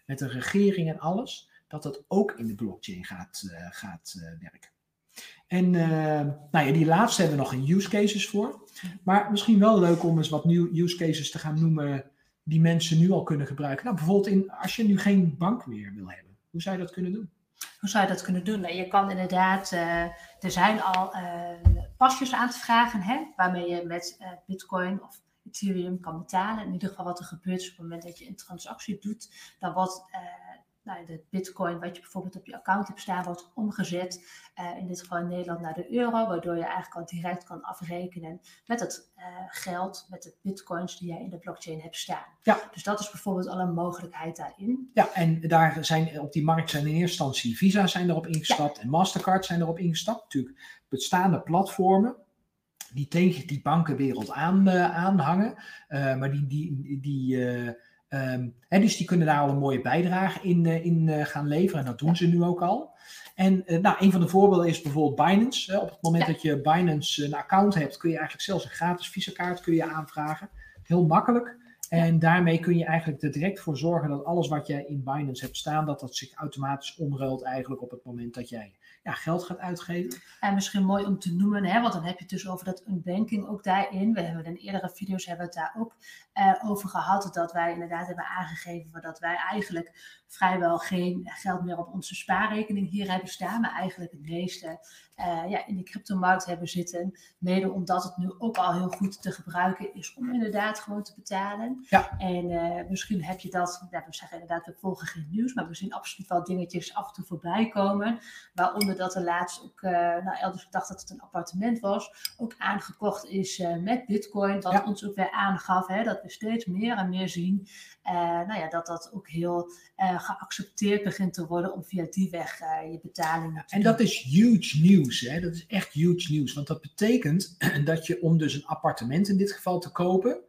met een regering en alles, dat dat ook in de blockchain gaat, uh, gaat uh, werken. En uh, nou ja, die laatste hebben we nog een use cases voor. Maar misschien wel leuk om eens wat nieuwe use cases te gaan noemen die mensen nu al kunnen gebruiken. Nou, bijvoorbeeld in, als je nu geen bank meer wil hebben, hoe zou je dat kunnen doen? Hoe zou je dat kunnen doen? Nou, je kan inderdaad, uh, er zijn al uh, pasjes aan te vragen, hè, waarmee je met uh, Bitcoin of Ethereum kan betalen. In ieder geval wat er gebeurt op het moment dat je een transactie doet, dan wordt nou, de bitcoin wat je bijvoorbeeld op je account hebt staan, wordt omgezet, uh, in dit geval in Nederland naar de euro, waardoor je eigenlijk al direct kan afrekenen met het uh, geld, met de bitcoins die jij in de blockchain hebt staan. Ja. Dus dat is bijvoorbeeld al een mogelijkheid daarin. Ja, en daar zijn op die markt zijn in eerste instantie Visa zijn erop ingestapt ja. en Mastercard zijn erop ingestapt. Natuurlijk bestaande platformen die tegen die bankenwereld aan, uh, aanhangen, maar die, die, die Um, hè, dus die kunnen daar al een mooie bijdrage in, uh, in uh, gaan leveren. En dat doen ze nu ook al. En uh, nou, een van de voorbeelden is bijvoorbeeld Binance. op het moment ja. dat je Binance een account hebt, kun je eigenlijk zelfs een gratis Visa-kaart kun je aanvragen. Heel makkelijk. En daarmee kun je eigenlijk er direct voor zorgen dat alles wat jij in Binance hebt staan, dat dat zich automatisch omruilt eigenlijk op het moment dat jij geld gaat uitgeven. En misschien mooi om te noemen, hè, want dan heb je het dus over dat unbanking ook daarin. We hebben in eerdere video's hebben we het daar ook uh, over gehad, dat wij inderdaad hebben aangegeven dat wij eigenlijk vrijwel geen geld meer op onze spaarrekening hier hebben staan, maar eigenlijk het meeste uh, ja, in de cryptomarkt hebben zitten. Mede omdat het nu ook al heel goed te gebruiken is om inderdaad gewoon te betalen. Ja. En uh, misschien heb je dat, we zeggen inderdaad, we volgen geen nieuws, maar we zien absoluut wel dingetjes af en toe voorbij komen. Waaronder dat er laatst ook, uh, nou elders gedacht dat het een appartement was, ook aangekocht is met bitcoin. Wat ja. ons ook weer aangaf hè, dat we steeds meer en meer zien nou ja, dat dat ook heel geaccepteerd begint te worden om via die weg je betalingen te En doen. dat is huge nieuws. Dat is echt huge nieuws. Want dat betekent dat je om dus een appartement in dit geval te kopen,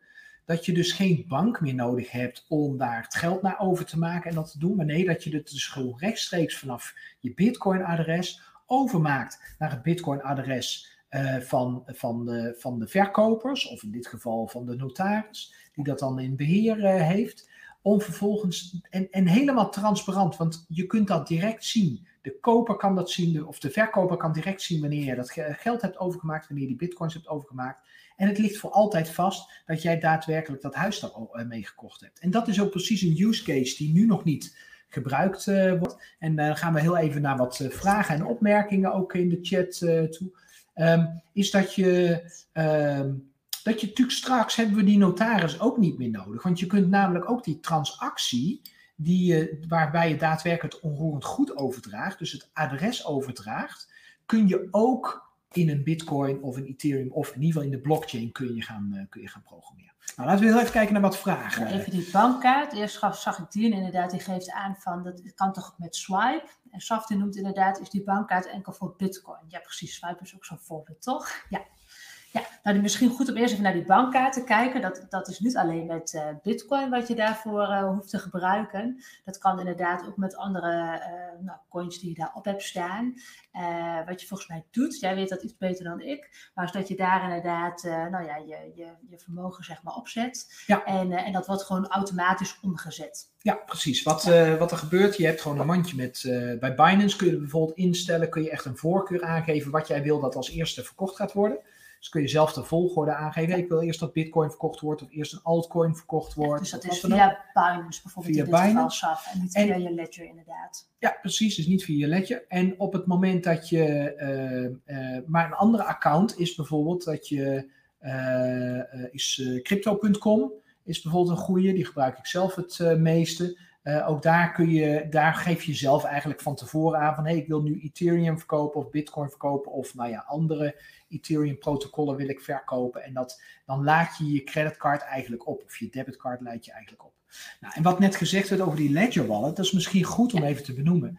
dat je dus geen bank meer nodig hebt om daar het geld naar over te maken en dat te doen. Maar nee, dat je het dus gewoon rechtstreeks vanaf je Bitcoin-adres overmaakt naar het Bitcoin-adres uh, van, van, de, van de verkopers, of in dit geval van de notaris, die dat dan in beheer uh, heeft. Om vervolgens, en, en helemaal transparant, want je kunt dat direct zien. De koper kan dat zien, of de verkoper kan direct zien wanneer je dat geld hebt overgemaakt, wanneer je die bitcoins hebt overgemaakt. En het ligt voor altijd vast dat jij daadwerkelijk dat huis daar uh, mee gekocht hebt. En dat is ook precies een use case die nu nog niet gebruikt uh, wordt. En dan gaan we heel even naar wat vragen en opmerkingen ook in de chat toe. Um, is dat je, um, dat je natuurlijk straks hebben we die notaris ook niet meer nodig. Want je kunt namelijk ook die transactie, die waarbij je daadwerkelijk het onroerend goed overdraagt, dus het adres overdraagt, kun je ook in een bitcoin of een ethereum of in ieder geval in de blockchain kun je gaan, uh, kun je gaan programmeren. Nou, laten we heel even kijken naar wat vragen. Even die bankkaart. Eerst zag ik die en inderdaad, die geeft aan van dat het kan toch met swipe. En Safti noemt inderdaad, is die bankkaart enkel voor bitcoin. Ja, precies. Swipe is ook zo'n voorbeeld, toch? Ja. Ja, nou misschien goed om eerst even naar die bankkaart te kijken. Dat, dat is niet alleen met uh, bitcoin wat je daarvoor uh, hoeft te gebruiken. Dat kan inderdaad ook met andere uh, nou, coins die je daarop hebt staan. wat je volgens mij doet, jij weet dat iets beter dan ik, maar is dat je daar inderdaad nou ja, je, je, je vermogen zeg maar opzet. Ja. En, en dat wordt gewoon automatisch omgezet. Ja, precies. Wat, wat er gebeurt, je hebt gewoon een mandje met, bij Binance kun je bijvoorbeeld instellen, kun je echt een voorkeur aangeven wat jij wil dat als eerste verkocht gaat worden. Dus kun je zelf de volgorde aangeven. Ik wil eerst dat Bitcoin verkocht wordt of eerst een altcoin verkocht wordt. dus dat is via Binance bijvoorbeeld via in dit Binance. geval en niet via je Ledger inderdaad. Ja, precies. Dus niet via je Ledger. En op het moment dat je... Uh, uh, maar een andere account is bijvoorbeeld dat je... Uh, is crypto.com is bijvoorbeeld een goede. Die gebruik ik zelf het meeste. Ook daar, kun je, daar geef je zelf eigenlijk van tevoren aan van hey, ik wil nu Ethereum verkopen of Bitcoin verkopen of nou ja, andere Ethereum protocollen wil ik verkopen. En dat, dan laat je je creditcard eigenlijk op. Of je debitcard laat je eigenlijk op. Nou, en wat net gezegd werd over die Ledger wallet, dat is misschien goed om even te benoemen.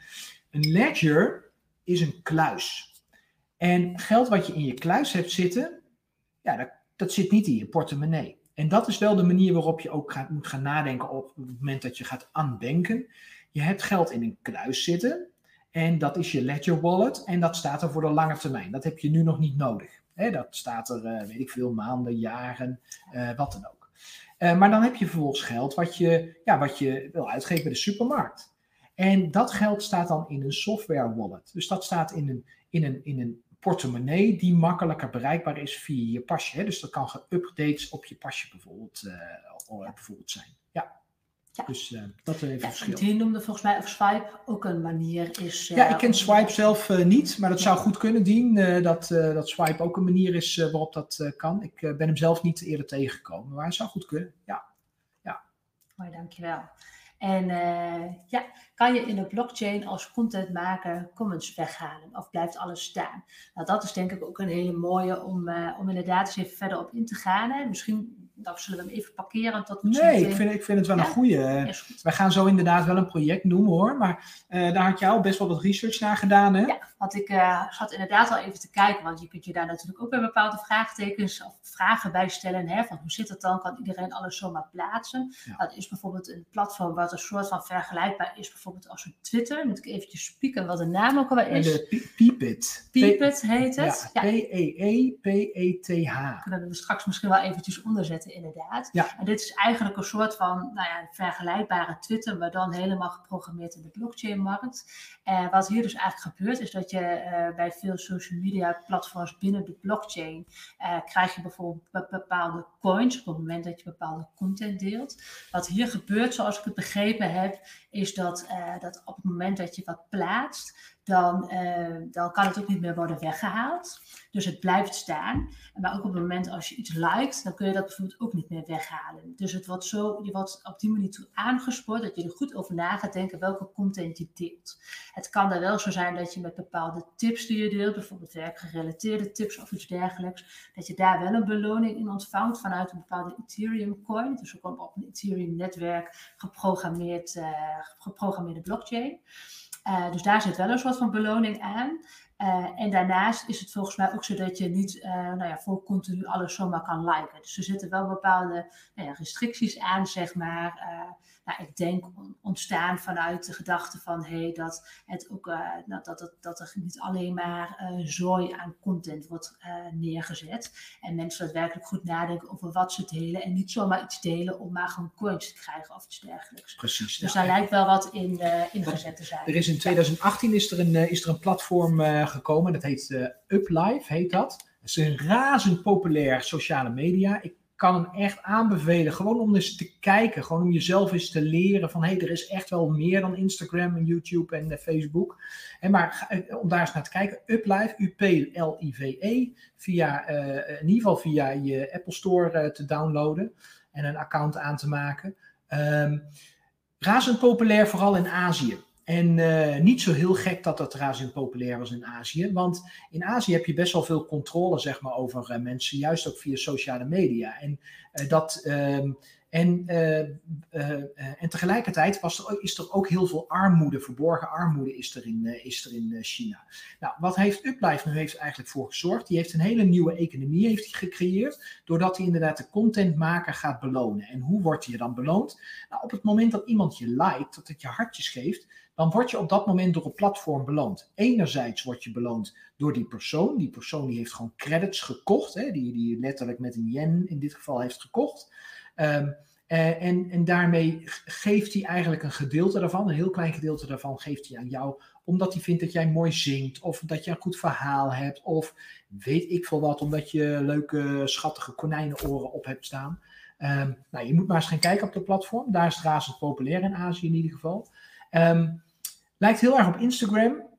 Een Ledger is een kluis. En geld wat je in je kluis hebt zitten, ja, dat, dat zit niet in je portemonnee. En dat is wel de manier waarop je ook gaat, moet gaan nadenken op het moment dat je gaat aandenken. Je hebt geld in een kluis zitten. En dat is je Ledger Wallet. En dat staat er voor de lange termijn. Dat heb je nu nog niet nodig. dat staat er, uh, weet ik veel, maanden, jaren, uh, wat dan ook. Uh, maar dan heb je vervolgens geld wat je, ja, wat je wil uitgeven bij de supermarkt. En dat geld staat dan in een software wallet. Dus dat staat in een, in een, in een portemonnee die makkelijker bereikbaar is via je pasje. Hè? Dus dat kan geüpdates op je pasje bijvoorbeeld, bijvoorbeeld zijn. Ja. Ja. Dus uh, dat even ja, verschil. Die noemde volgens mij of Swipe ook een manier is. Uh, ja, ik ken Swipe zelf uh, niet, maar dat zou goed kunnen, Dien. dat, dat Swipe ook een manier is waarop dat kan. Ik ben hem zelf niet eerder tegengekomen, maar het zou goed kunnen. Ja. ja. Mooi, dankjewel. En ja, kan je in de blockchain als contentmaker comments weghalen of blijft alles staan? Nou, dat is denk ik ook een hele mooie om, om inderdaad eens even verder op in te gaan. Hè. Misschien dan zullen we hem even parkeren tot Nee, ik vind, ik vind het wel een goede. We gaan zo inderdaad wel een project noemen hoor. Maar uh, daar had jij al best wel wat research naar gedaan hè? Ja, want ik uh, zat inderdaad al even te kijken. Want je kunt je daar natuurlijk ook bij bepaalde vraagtekens of vragen bij stellen. Hè, van hoe zit het dan? Kan iedereen alles zomaar plaatsen? Dat is bijvoorbeeld een platform wat een soort van vergelijkbaar is. Bijvoorbeeld als een Twitter. Moet ik eventjes spieken wat de naam ook alweer is. De Peepit. Peepit heet het. Ja, P-E-E-P-E-T-H. Kunnen we straks misschien wel eventjes onderzetten inderdaad. Ja. En dit is eigenlijk een soort van nou ja, vergelijkbare Twitter, maar dan helemaal geprogrammeerd in de blockchain-markt. En wat hier dus eigenlijk gebeurt, is dat je uh, bij veel social media platforms binnen de blockchain uh, krijg je bijvoorbeeld bepaalde coins op het moment dat je bepaalde content deelt. Wat hier gebeurt, zoals ik het begrepen heb, is dat, uh, dat op het moment dat je wat plaatst, dan, uh, dan kan het ook niet meer worden weggehaald. Dus het blijft staan. Maar ook op het moment als je iets liked, dan kun je dat bijvoorbeeld ook niet meer weghalen. Dus het wordt zo, je wordt op die manier toe aangespoord dat je er goed over na gaat denken welke content je deelt. Het kan dan wel zo zijn dat je met bepaalde tips die je deelt, bijvoorbeeld werkgerelateerde tips of iets dergelijks, dat je daar wel een beloning in ontvangt vanuit een bepaalde Ethereum coin. Dus ook op een Ethereum netwerk geprogrammeerd, uh, geprogrammeerde blockchain. Uh, dus daar zit wel een soort van beloning aan. Uh, en daarnaast is het volgens mij ook zo dat je niet uh, nou ja, voor continu alles zomaar kan liken. Dus er zitten wel bepaalde nou ja, restricties aan, zeg maar. Uh, nou, ik denk ontstaan vanuit de gedachte van hey, dat, het ook, nou, dat, dat, dat er niet alleen maar zooi aan content wordt neergezet. En mensen daadwerkelijk goed nadenken over wat ze delen. En niet zomaar iets delen om maar gewoon coins te krijgen of iets dergelijks. Precies. Dus daar lijkt wel wat in, in gezet te zijn. Er is in 2018 is er een, is er een platform gekomen. Dat heet uh, Uplife, heet dat. Het is een razend populair sociale media. Ik kan hem echt aanbevelen, gewoon om eens te kijken, gewoon om jezelf eens te leren van hé, hey, er is echt wel meer dan Instagram en YouTube en uh, Facebook. En maar uh, om daar eens naar te kijken, Uplife, U-P-L-I-V-E, via, in ieder geval via je Apple Store te downloaden en een account aan te maken. Um, razend populair, vooral in Azië. En uh, niet zo heel gek dat dat razend populair was in Azië. Want in Azië heb je best wel veel controle zeg maar, over uh, mensen, juist ook via sociale media. En uh, dat, um, En, en tegelijkertijd er, is er ook heel veel armoede, verborgen armoede is er in, is er in China. Nou, wat heeft Uplife nu heeft eigenlijk voor gezorgd? Die heeft een hele nieuwe economie heeft gecreëerd, doordat hij inderdaad de contentmaker gaat belonen. En hoe wordt je dan beloond? Nou, op het moment dat iemand je liked, dat het je hartjes geeft, dan word je op dat moment door een platform beloond. Enerzijds word je beloond door die persoon. Die persoon die heeft gewoon credits gekocht, hè, die, die letterlijk met een yen in dit geval heeft gekocht. Um, en, en daarmee geeft hij eigenlijk een gedeelte daarvan, een heel klein gedeelte daarvan geeft hij aan jou, omdat hij vindt dat jij mooi zingt, of dat je een goed verhaal hebt, of weet ik veel wat, omdat je leuke, schattige konijnenoren op hebt staan. Um, nou, je moet maar eens gaan kijken op de platform. Daar is het razend populair in Azië in ieder geval. Um, lijkt heel erg op Instagram.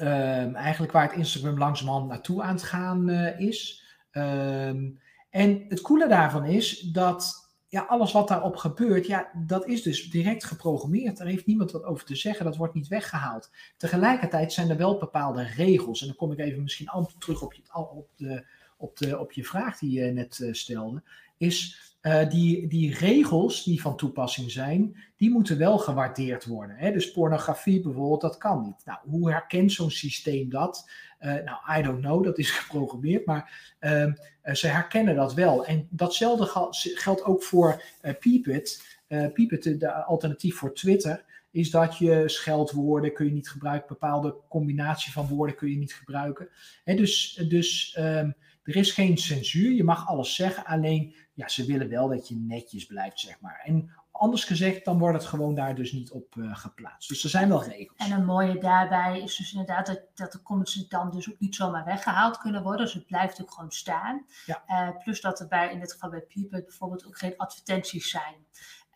Um, eigenlijk waar het Instagram langzamerhand naartoe aan het gaan uh, is. Um, en het coole daarvan is dat ja, alles wat daarop gebeurt, ja, dat is dus direct geprogrammeerd. Daar heeft niemand wat over te zeggen, dat wordt niet weggehaald. Tegelijkertijd zijn er wel bepaalde regels. En dan kom ik even misschien terug op je, op de, op de, op je vraag die je net uh, stelde. Is uh, die, die regels die van toepassing zijn, die moeten wel gewaardeerd worden. Hè? Dus pornografie bijvoorbeeld, dat kan niet. Nou, hoe herkent zo'n systeem dat? Uh, nou, I don't know, dat is geprogrammeerd, maar uh, ze herkennen dat wel. En datzelfde geldt ook voor uh, Peepit. Peepit, de alternatief voor Twitter, is dat je scheldwoorden kun je niet gebruiken, bepaalde combinatie van woorden kun je niet gebruiken. En dus dus um, er is geen censuur, je mag alles zeggen, alleen ja, ze willen wel dat je netjes blijft, zeg maar. En anders gezegd, dan wordt het gewoon daar dus niet op uh, geplaatst. Dus er zijn wel regels. En een mooie daarbij is dus inderdaad dat, dat de comments dan dus ook niet zomaar weggehaald kunnen worden. Dus het blijft ook gewoon staan. Ja. Uh, plus dat er bij, in dit geval bij Peepit bijvoorbeeld ook geen advertenties zijn.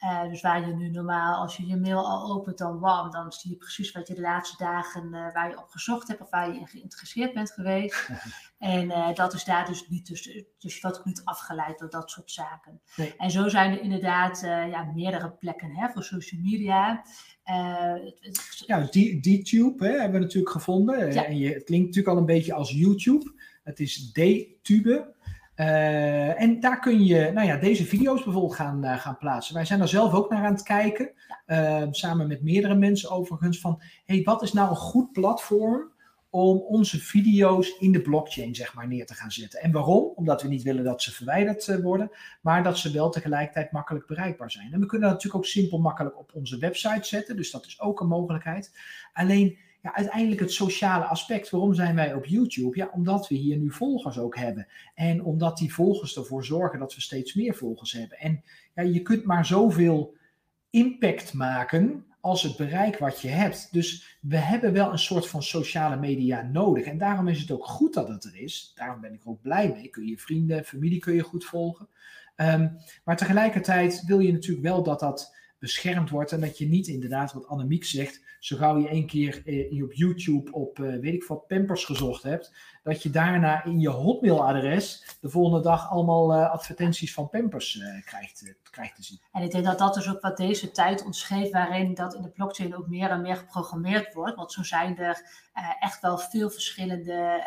Uh, dus waar je nu normaal, als je je mail al opent, dan wam, dan zie je precies wat je de laatste dagen uh, waar je op gezocht hebt of waar je in geïnteresseerd bent geweest. en uh, dat is daar dus niet, dus, dus ook niet afgeleid door dat soort zaken. Nee. En zo zijn er inderdaad ja, meerdere plekken hè, voor social media. ja, D-Tube hebben we natuurlijk gevonden. Ja. En je, het klinkt natuurlijk al een beetje als YouTube. Het is D-Tube. Uh, en daar kun je nou ja, deze video's bijvoorbeeld gaan, uh, gaan plaatsen. Wij zijn er zelf ook naar aan het kijken, uh, samen met meerdere mensen overigens, van hey, wat is nou een goed platform om onze video's in de blockchain zeg maar, neer te gaan zetten. En waarom? Omdat we niet willen dat ze verwijderd worden, maar dat ze wel tegelijkertijd makkelijk bereikbaar zijn. En we kunnen dat natuurlijk ook simpel makkelijk op onze website zetten, dus dat is ook een mogelijkheid. Alleen ja, uiteindelijk het sociale aspect. Waarom zijn wij op YouTube? Ja, omdat we hier nu volgers ook hebben. En omdat die volgers ervoor zorgen dat we steeds meer volgers hebben. En ja, je kunt maar zoveel impact maken als het bereik wat je hebt. Dus we hebben wel een soort van sociale media nodig. En daarom is het ook goed dat het er is. Daarom ben ik ook blij mee. Kun je vrienden, familie kun je goed volgen. Um, maar tegelijkertijd wil je natuurlijk wel dat dat beschermd wordt en dat je niet inderdaad, wat Annemiek zegt, zo gauw je één keer eh, op YouTube op, uh, weet ik wat, Pampers gezocht hebt, dat je daarna in je Hotmail-adres de volgende dag allemaal uh, advertenties van Pampers krijgt, krijgt te zien. En ik denk dat dat dus ook wat deze tijd ons waarin dat in de blockchain ook meer en meer geprogrammeerd wordt. Want zo zijn er echt wel veel verschillende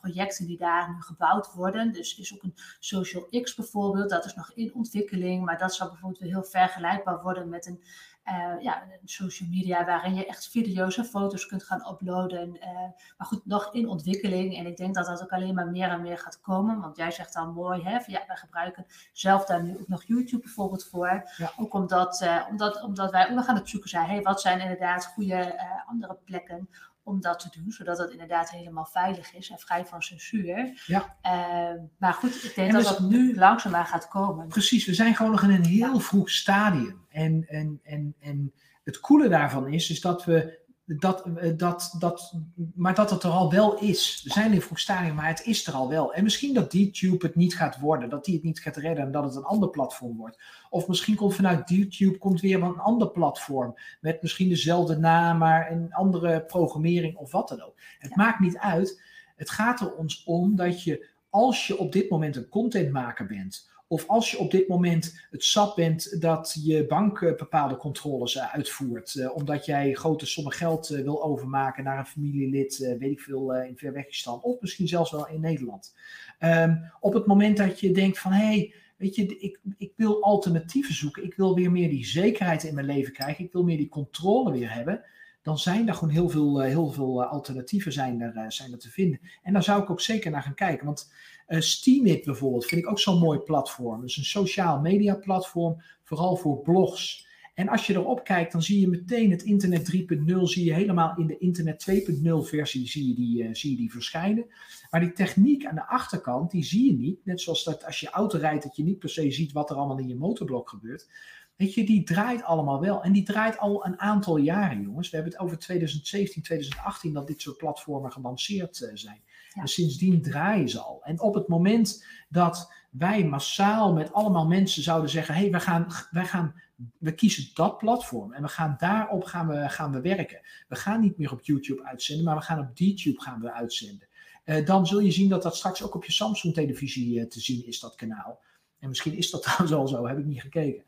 projecten die daar nu gebouwd worden. Dus is ook een Social X bijvoorbeeld, dat is nog in ontwikkeling, maar dat zou bijvoorbeeld weer heel vergelijkbaar worden met een uh, ja, social media waarin je echt video's en foto's kunt gaan uploaden. Uh, maar goed, nog in ontwikkeling. En ik denk dat dat ook alleen maar meer en meer gaat komen. Want jij zegt dan mooi, hè? Ja, wij gebruiken zelf daar nu ook nog YouTube bijvoorbeeld voor. Ja. Ook omdat, uh, omdat, omdat wij ook nog aan het zoeken zijn. Hey, wat zijn inderdaad goede andere plekken om dat te doen, zodat het inderdaad helemaal veilig is en vrij van censuur. Ja. Uh, maar goed, ik denk en dat dus, dat nu langzaamaan gaat komen. Precies, we zijn gewoon nog in een heel ja. vroeg stadium. En, en, en, en het coole daarvan is, is dat we dat, dat, dat, maar dat het er al wel is. We zijn in vroeg stadium, maar het is er al wel. En misschien dat YouTube het niet gaat worden, dat die het niet gaat redden en dat het een ander platform wordt. Of misschien komt vanuit YouTube komt weer een ander platform met misschien dezelfde naam, maar een andere programmering of wat dan ook. Het ja. maakt niet uit. Het gaat er ons om dat je, als je op dit moment een contentmaker bent, of als je op dit moment het zat bent dat je bank bepaalde controles uitvoert, uh, omdat jij grote sommen geld wil overmaken naar een familielid, weet ik veel, in Verwegistan, of misschien zelfs wel in Nederland. Um, op het moment dat je denkt van hé, hey, weet je, ik, ik wil alternatieven zoeken. Ik wil weer meer die zekerheid in mijn leven krijgen. Ik wil meer die controle weer hebben. Dan zijn er gewoon heel veel, eh, heel veel eh, alternatieven zijn er, eh, zijn er te vinden. En daar zou ik ook zeker naar gaan kijken. Want uh, Steemit bijvoorbeeld vind ik ook zo'n mooi platform. Dus een sociaal media platform, vooral voor blogs. En als je erop kijkt, dan zie je meteen het internet 3.0, zie je helemaal in de internet 2.0 versie zie je, die, uh, zie je die verschijnen. Maar die techniek aan de achterkant, die zie je niet. Net zoals dat als je auto rijdt, dat je niet per se ziet wat er allemaal in je motorblok gebeurt. Weet je, die draait allemaal wel. En die draait al een aantal jaren, jongens. We hebben het over 2017, 2018 dat dit soort platformen gelanceerd uh, zijn. Dus sindsdien draaien ze al. En op het moment dat wij massaal met allemaal mensen zouden zeggen: hé, hey, wij, gaan, wij gaan we kiezen dat platform en we gaan daarop gaan we, gaan we werken. We gaan niet meer op YouTube uitzenden, maar we gaan op DTube gaan we uitzenden. Uh, dan zul je zien dat dat straks ook op je Samsung televisie uh, te zien is, dat kanaal. En misschien is dat trouwens al zo, heb ik niet gekeken.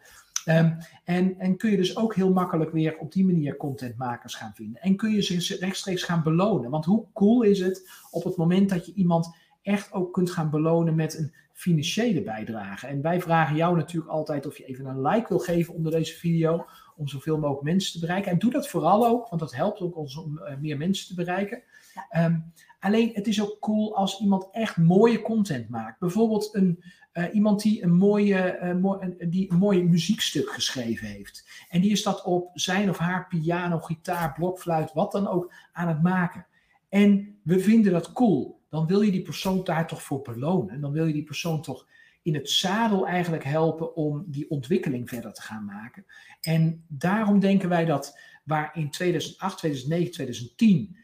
Um, en, en kun je dus ook heel makkelijk weer op die manier contentmakers gaan vinden. En kun je ze rechtstreeks gaan belonen. Want hoe cool is het op het moment dat je iemand echt ook kunt gaan belonen met een financiële bijdrage. En wij vragen jou natuurlijk altijd of je even een like wil geven onder deze video, om zoveel mogelijk mensen te bereiken. En doe dat vooral ook, want dat helpt ook ons om uh, meer mensen te bereiken. Ja. Um, alleen het is ook cool als iemand echt mooie content maakt. Bijvoorbeeld een, uh, iemand die een, mooie, mo een, die een mooie muziekstuk geschreven heeft. En die is dat op zijn of haar piano, gitaar, blokfluit, wat dan ook aan het maken. En we vinden dat cool dan wil je die persoon daar toch voor belonen. Dan wil je die persoon toch in het zadel eigenlijk helpen om die ontwikkeling verder te gaan maken. En daarom denken wij dat waar in 2008, 2009, 2010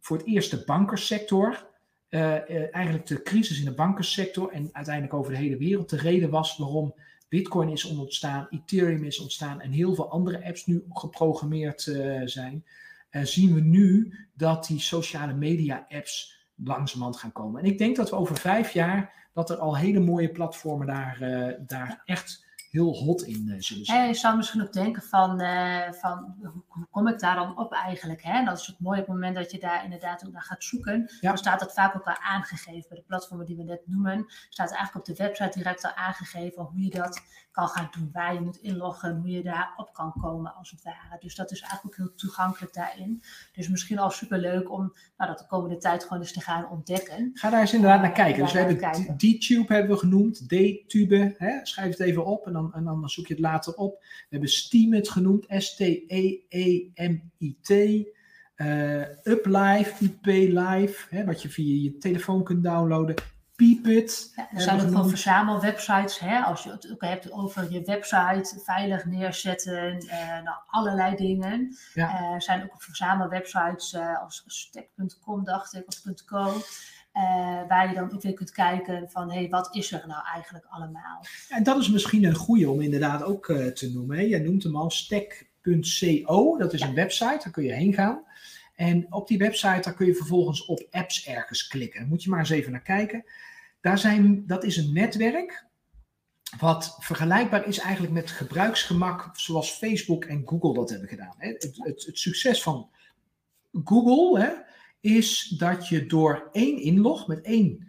voor het eerst de bankersector, uh, eigenlijk de crisis in de bankersector en uiteindelijk over de hele wereld de reden was waarom Bitcoin is ontstaan, Ethereum is ontstaan en heel veel andere apps nu geprogrammeerd uh, zijn, zien we nu dat die sociale media apps langzamerhand gaan komen. En ik denk dat we over vijf jaar dat er al hele mooie platformen daar, daar echt heel hot in zullen zijn. En je zou misschien ook denken van, uh, van hoe, kom ik daar dan op eigenlijk? Hè? En dat is het mooie op het moment dat je daar inderdaad ook naar gaat zoeken. Ja. Dan staat dat vaak ook al aangegeven. Bij de platformen die we net noemen, staat eigenlijk op de website direct al aangegeven hoe je dat kan gaan doen. Waar je moet inloggen, hoe je daarop kan komen als het ware. Dus dat is eigenlijk ook heel toegankelijk daarin. Dus misschien al superleuk om nou, dat de komende tijd gewoon eens te gaan ontdekken. Ga daar eens inderdaad naar kijken. Dus we hebben D-Tube hebben we genoemd, D-Tube, hè? schrijf het even op en dan, en dan zoek je het later op. We hebben Steemit genoemd, S-T-E-E-M-I-T. Uh, UpLive, IP Live, hè, wat je via je telefoon kunt downloaden. Peepit. Ja, er zijn ook gewoon verzamelwebsites. Hè? Als je het ook hebt over je website veilig neerzetten, uh, nou, allerlei dingen. Ja. Uh, er zijn ook verzamelwebsites uh, als stack.com, dacht ik, of .co. waar je dan ook weer kunt kijken van, hé, hey, wat is er nou eigenlijk allemaal? En dat is misschien een goede om inderdaad ook te noemen. Hè? Jij noemt hem al stack.co, dat is ja. een website, daar kun je heen gaan. En op die website daar kun je vervolgens op apps ergens klikken. Moet je maar eens even naar kijken. Daar zijn, dat is een netwerk wat vergelijkbaar is eigenlijk met gebruiksgemak zoals Facebook en Google dat hebben gedaan. Het, het, het succes van Google hè, is dat je door één inlog met één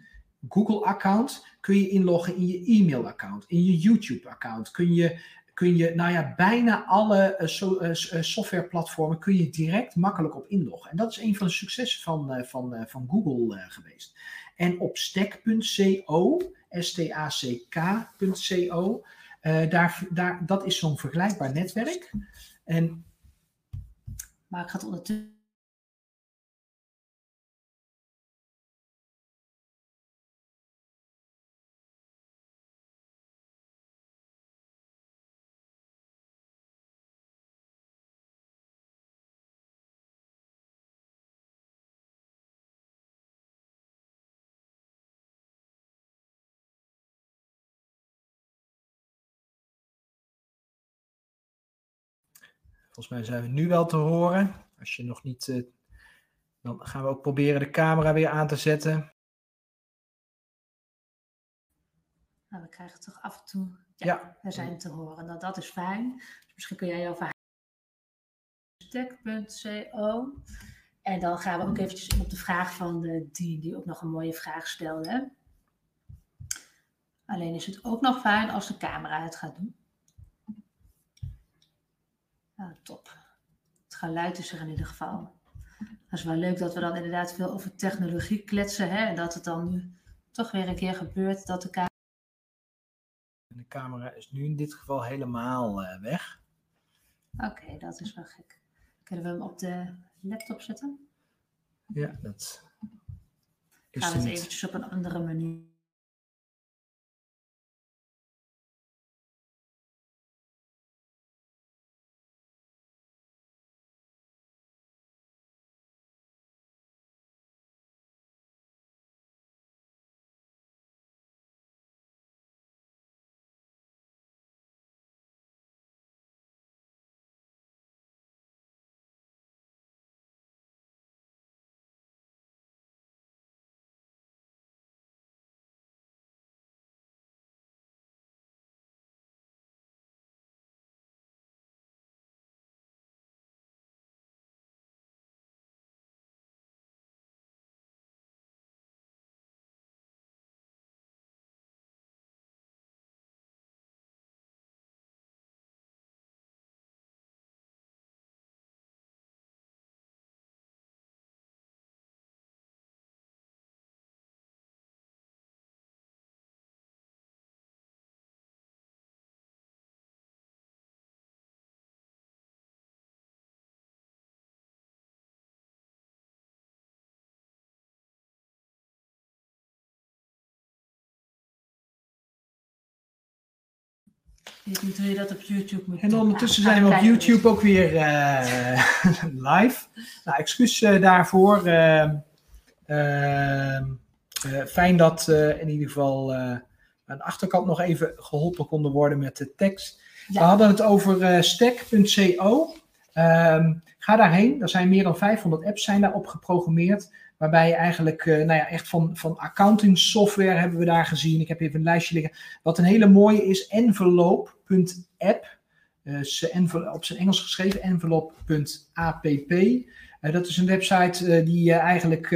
Google-account kun je inloggen in je e-mail-account, in je YouTube-account. Kun je kun je, nou ja, bijna alle uh, so, uh, softwareplatformen kun je direct makkelijk op inloggen. En dat is een van de successen van, uh, van, van Google geweest. En op stack.co, S-T-A-C-K.co, daar, daar, dat is zo'n vergelijkbaar netwerk. En, maar ik ga het ondertussen Volgens mij zijn we nu wel te horen. Als je nog niet. Uh, dan gaan we ook proberen de camera weer aan te zetten. Nou, we krijgen toch af en toe. Ja, ja. we zijn te horen. Nou, dat is fijn. Dus misschien kun jij jouw verhaal. Stack.co. En dan gaan we ook eventjes op de vraag van de, die, die ook nog een mooie vraag stelde. Alleen is het ook nog fijn als de camera het gaat doen. Nou, top. Het geluid is er in ieder geval. Dat is wel leuk dat we dan inderdaad veel over technologie kletsen. Hè? En dat het dan nu toch weer een keer gebeurt dat de camera. De camera is nu in dit geval helemaal uh, weg. Oké, dat is wel gek. Kunnen we hem op de laptop zetten? Ja, dat is Gaan we het eventjes op een andere manier. Weet niet hoe je dat op YouTube moet En ondertussen zijn we op YouTube ook weer uh, live. Nou, excuus uh, daarvoor. Uh, fijn dat in ieder geval aan de achterkant nog even geholpen konden worden met de tekst. We hadden het over stack.co. Ehm, ga daarheen. Er zijn meer dan 500 apps zijn daarop geprogrammeerd. Waarbij je eigenlijk, uh, nou ja, echt van, van accounting software hebben we daar gezien. Ik heb even een lijstje liggen. Wat een hele mooie is, envelope.app. Uh, op zijn Engels geschreven, envelope.app. Uh, dat is een website die eigenlijk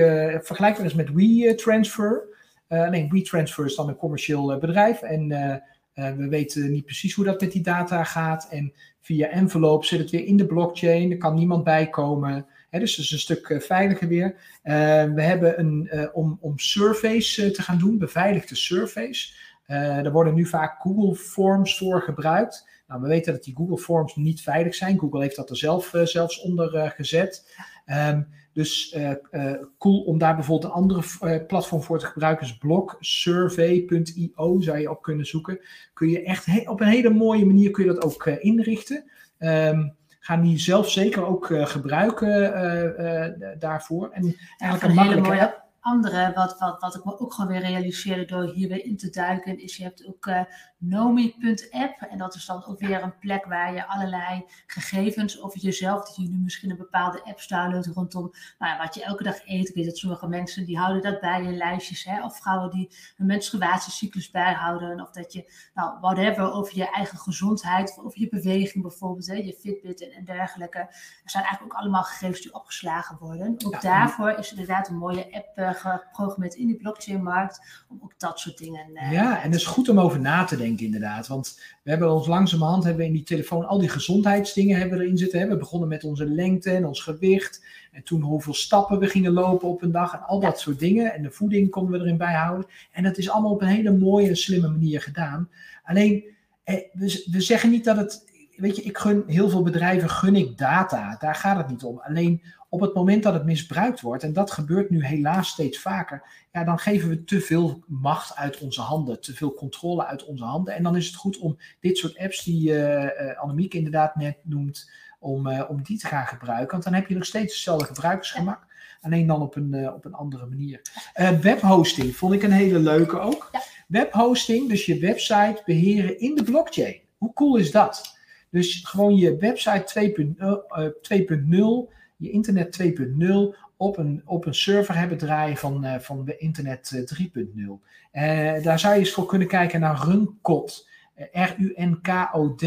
vergelijkbaar is met WeTransfer. nee, WeTransfer is dan een commercieel bedrijf. En we weten niet precies hoe dat met die data gaat. En via envelope zit het weer in de blockchain. Er kan niemand bij komen dus dat is een stuk eh, veiliger weer. Eh, we hebben een, eh, om, om surveys te gaan doen, beveiligde surveys. er worden nu vaak Google Forms voor gebruikt. Nou, we weten dat die Google Forms niet veilig zijn. Google heeft dat er zelf, zelfs onder gezet. Um, dus cool om daar bijvoorbeeld een andere platform voor te gebruiken. is blocksurvey.io zou je op kunnen zoeken. Kun je echt op een hele mooie manier kun je dat ook inrichten. Um, gaan die zelf zeker ook uh, gebruiken uh, daarvoor. En eigenlijk een makkelijke andere, wat, wat, wat ik me ook gewoon weer realiseerde door hierbij in te duiken, is je hebt ook uh, Nomi.app. En dat is dan ook weer een plek waar je allerlei gegevens over jezelf, dat je nu misschien een bepaalde app downloadt rondom nou ja, wat je elke dag eet. Ik weet dat sommige mensen die houden dat bij in lijstjes. Hè? Of vrouwen die een menstruatiecyclus bijhouden. Of dat je, nou, whatever, over je eigen gezondheid, of over je beweging bijvoorbeeld, hè? je Fitbit en, en dergelijke. Er zijn eigenlijk ook allemaal gegevens die opgeslagen worden. Ook daarvoor is inderdaad een mooie app uh, geprogrammeerd in die blockchain-markt. Om ook dat soort dingen. Uh, ja, en het is goed om over na te denken inderdaad. Want we hebben ons langzamerhand hebben we in die telefoon al die gezondheidsdingen hebben erin zitten. We begonnen met onze lengte en ons gewicht. En toen hoeveel stappen we gingen lopen op een dag. En al dat soort dingen. En de voeding konden we erin bijhouden. En dat is allemaal op een hele mooie en slimme manier gedaan. Alleen, eh, we, we zeggen niet dat het weet je, ik gun heel veel bedrijven gun ik data. Daar gaat het niet om. Alleen op het moment dat het misbruikt wordt, en dat gebeurt nu helaas steeds vaker, ja, dan geven we te veel macht uit onze handen, te veel controle uit onze handen. En dan is het goed om dit soort apps die uh, Annemiek inderdaad net noemt, om, uh, om die te gaan gebruiken. Want dan heb je nog steeds hetzelfde gebruiksgemak. Alleen dan op een, op een andere manier. webhosting vond ik een hele leuke ook. Webhosting, dus je website beheren in de blockchain. Hoe cool is dat? Dus gewoon je website 2.0 je internet 2.0 op een, op een server hebben draaien van, uh, van internet 3.0. Uh, daar zou je eens voor kunnen kijken naar Runkod. R-U-N-K-O-D.com.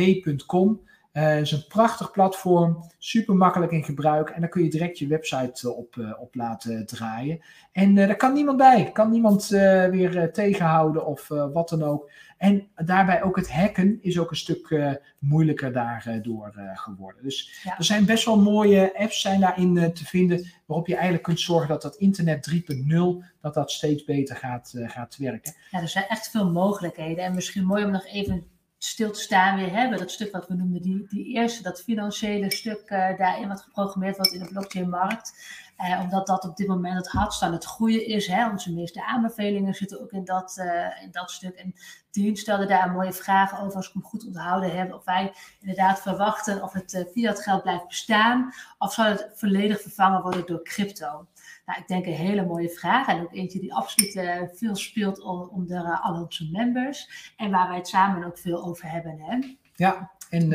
het is een prachtig platform, super makkelijk in gebruik. En dan kun je direct je website op, op laten draaien. En daar kan niemand bij, kan niemand weer tegenhouden of wat dan ook. En daarbij ook het hacken is ook een stuk moeilijker daardoor geworden. Dus er zijn best wel mooie apps zijn daarin te vinden, waarop je eigenlijk kunt zorgen dat dat internet 3.0, dat dat steeds beter gaat, gaat werken. Ja, er zijn echt veel mogelijkheden. En misschien mooi om nog even stil te staan weer hebben. Dat stuk wat we noemden, die, die eerste, dat financiële stuk daarin wat geprogrammeerd wordt in de blockchain-markt. Eh, omdat dat op dit moment het hardst aan het groeien is. Hè. Onze meeste aanbevelingen zitten ook in dat, uh, in dat stuk. En Dien stelde daar een mooie vraag over, als ik hem goed onthouden heb. Of wij inderdaad verwachten of het uh, fiat geld blijft bestaan. Of zal het volledig vervangen worden door crypto? Nou, ik denk een hele mooie vraag. En ook eentje die absoluut uh, veel speelt onder uh, al onze members. En waar wij het samen ook veel over hebben. Hè? Ja, en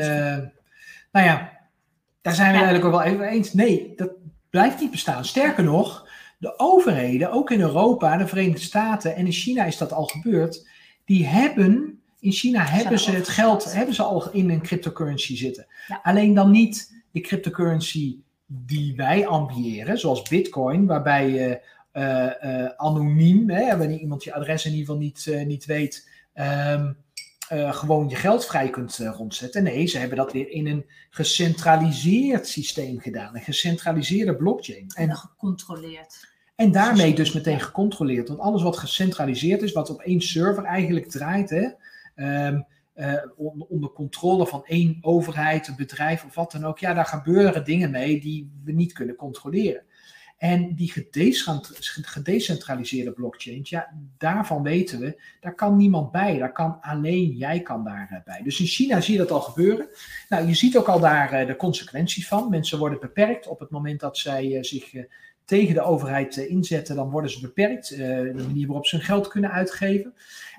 nou ja, daar zijn we ja. eigenlijk ook wel even eens. Nee, dat, blijft niet bestaan. Sterker nog, de overheden, ook in Europa, de Verenigde Staten en in China is dat al gebeurd, die hebben, in China hebben ze het geld, hebben ze al in een cryptocurrency zitten. Alleen dan niet de cryptocurrency die wij ambiëren, zoals Bitcoin, waarbij je uh, uh, anoniem, hè, wanneer iemand je adres in ieder geval niet, uh, niet weet, um, uh, gewoon je geld vrij kunt uh, rondzetten. Nee, ze hebben dat weer in een gecentraliseerd systeem gedaan. Een gecentraliseerde blockchain. En, gecontroleerd. En daarmee dus meteen gecontroleerd. Want alles wat gecentraliseerd is, wat op één server eigenlijk draait, hè, um, uh, onder controle van één overheid, een bedrijf of wat dan ook, ja, daar gebeuren dingen mee die we niet kunnen controleren. En die gedecentraliseerde blockchain, ja, daarvan weten we, daar kan niemand bij. Daar kan alleen jij kan daarbij. Eh, dus in China zie je dat al gebeuren. Nou, je ziet ook al daar uh, de consequenties van. Mensen worden beperkt op het moment dat zij zich tegen de overheid inzetten, dan worden ze beperkt. de manier waarop ze hun geld kunnen uitgeven.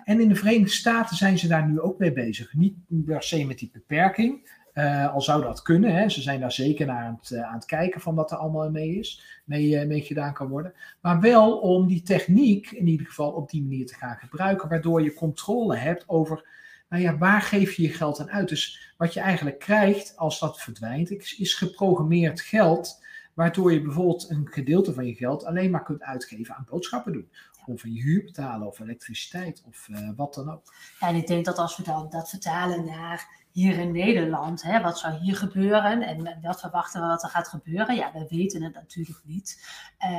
En in de Verenigde Staten zijn ze daar nu ook mee bezig. Niet per se met die beperking, uh, al zou dat kunnen, hè. ze zijn daar zeker naar aan het, uh, aan het kijken van wat er allemaal mee is, mee, uh, mee gedaan kan worden. Maar wel om die techniek in ieder geval op die manier te gaan gebruiken, waardoor je controle hebt over, nou ja, waar geef je je geld aan uit? Dus wat je eigenlijk krijgt als dat verdwijnt, is geprogrammeerd geld, waardoor je bijvoorbeeld een gedeelte van je geld alleen maar kunt uitgeven aan boodschappen doen. Of een huur betalen of elektriciteit of wat dan ook. Ja, en ik denk dat als we dan dat vertalen naar hier in Nederland. Hè? Wat zou hier gebeuren en wat verwachten we wat er gaat gebeuren? Ja, we weten het natuurlijk niet. Uh,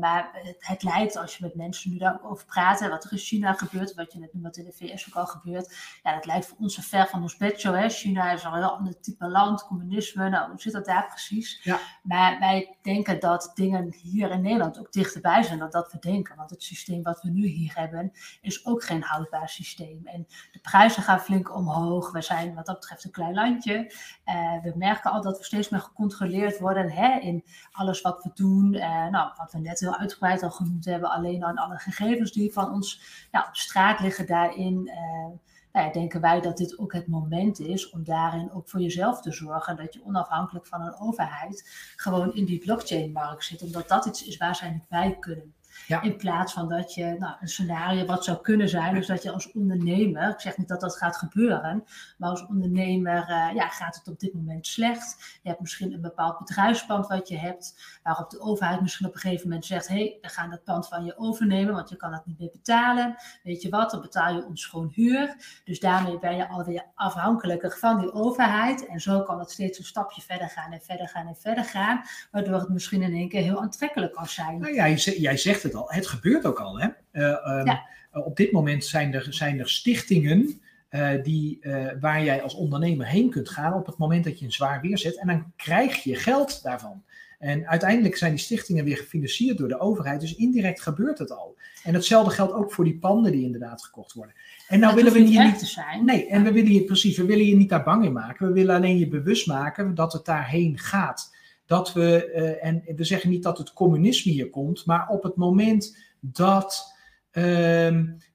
maar het, het, lijkt, als je met mensen nu daarover praat, wat er in China gebeurt, wat je net noemt, wat in de VS ook al gebeurt, ja, dat lijkt voor ons zo ver van ons bedshow. Hè? China is al een heel ander type land, communisme, nou, hoe zit dat daar precies? Ja. Maar wij denken dat dingen hier in Nederland ook dichterbij zijn dan dat we denken. Want het systeem wat we nu hier hebben, is ook geen houdbaar systeem. En de prijzen gaan flink omhoog. We zijn wat dat betreft een klein landje. Uh, we merken al dat we steeds meer gecontroleerd worden hè, in alles wat we doen. Uh, nou, wat we net heel uitgebreid al genoemd hebben, alleen aan alle gegevens die van ons op straat liggen daarin. Uh, nou ja, denken wij dat dit ook het moment is om daarin ook voor jezelf te zorgen. Dat je onafhankelijk van een overheid gewoon in die blockchain-markt zit. Omdat dat iets is waar zij niet bij kunnen. Ja. In plaats van dat je nou, een scenario wat zou kunnen zijn, dus dat je als ondernemer, ik zeg niet dat dat gaat gebeuren, maar als ondernemer uh, ja, gaat het op dit moment slecht. Je hebt misschien een bepaald bedrijfspand wat je hebt, waarop de overheid misschien op een gegeven moment zegt, hé, hey, we gaan dat pand van je overnemen, want je kan het niet meer betalen. Weet je wat, dan betaal je ons gewoon huur. Dus daarmee ben je alweer afhankelijker van die overheid. En zo kan het steeds een stapje verder gaan en verder gaan en verder gaan, waardoor het misschien in één keer heel aantrekkelijk kan zijn. Nou ja, jij zegt het het al, het gebeurt ook al. Hè? Uh, um, ja. Op dit moment zijn er, zijn er stichtingen uh, die, uh, waar jij als ondernemer heen kunt gaan op het moment dat je een zwaar weer zet. En dan krijg je geld daarvan. En uiteindelijk zijn die stichtingen weer gefinancierd door de overheid. Dus indirect gebeurt het al. En hetzelfde geldt ook voor die panden die inderdaad gekocht worden. En nou willen we niet, niet te zijn. Nee, en we willen je precies, we willen je niet daar bang in maken. We willen alleen je bewust maken dat het daarheen gaat dat we, uh, en we zeggen niet dat het communisme hier komt, maar op het moment dat uh,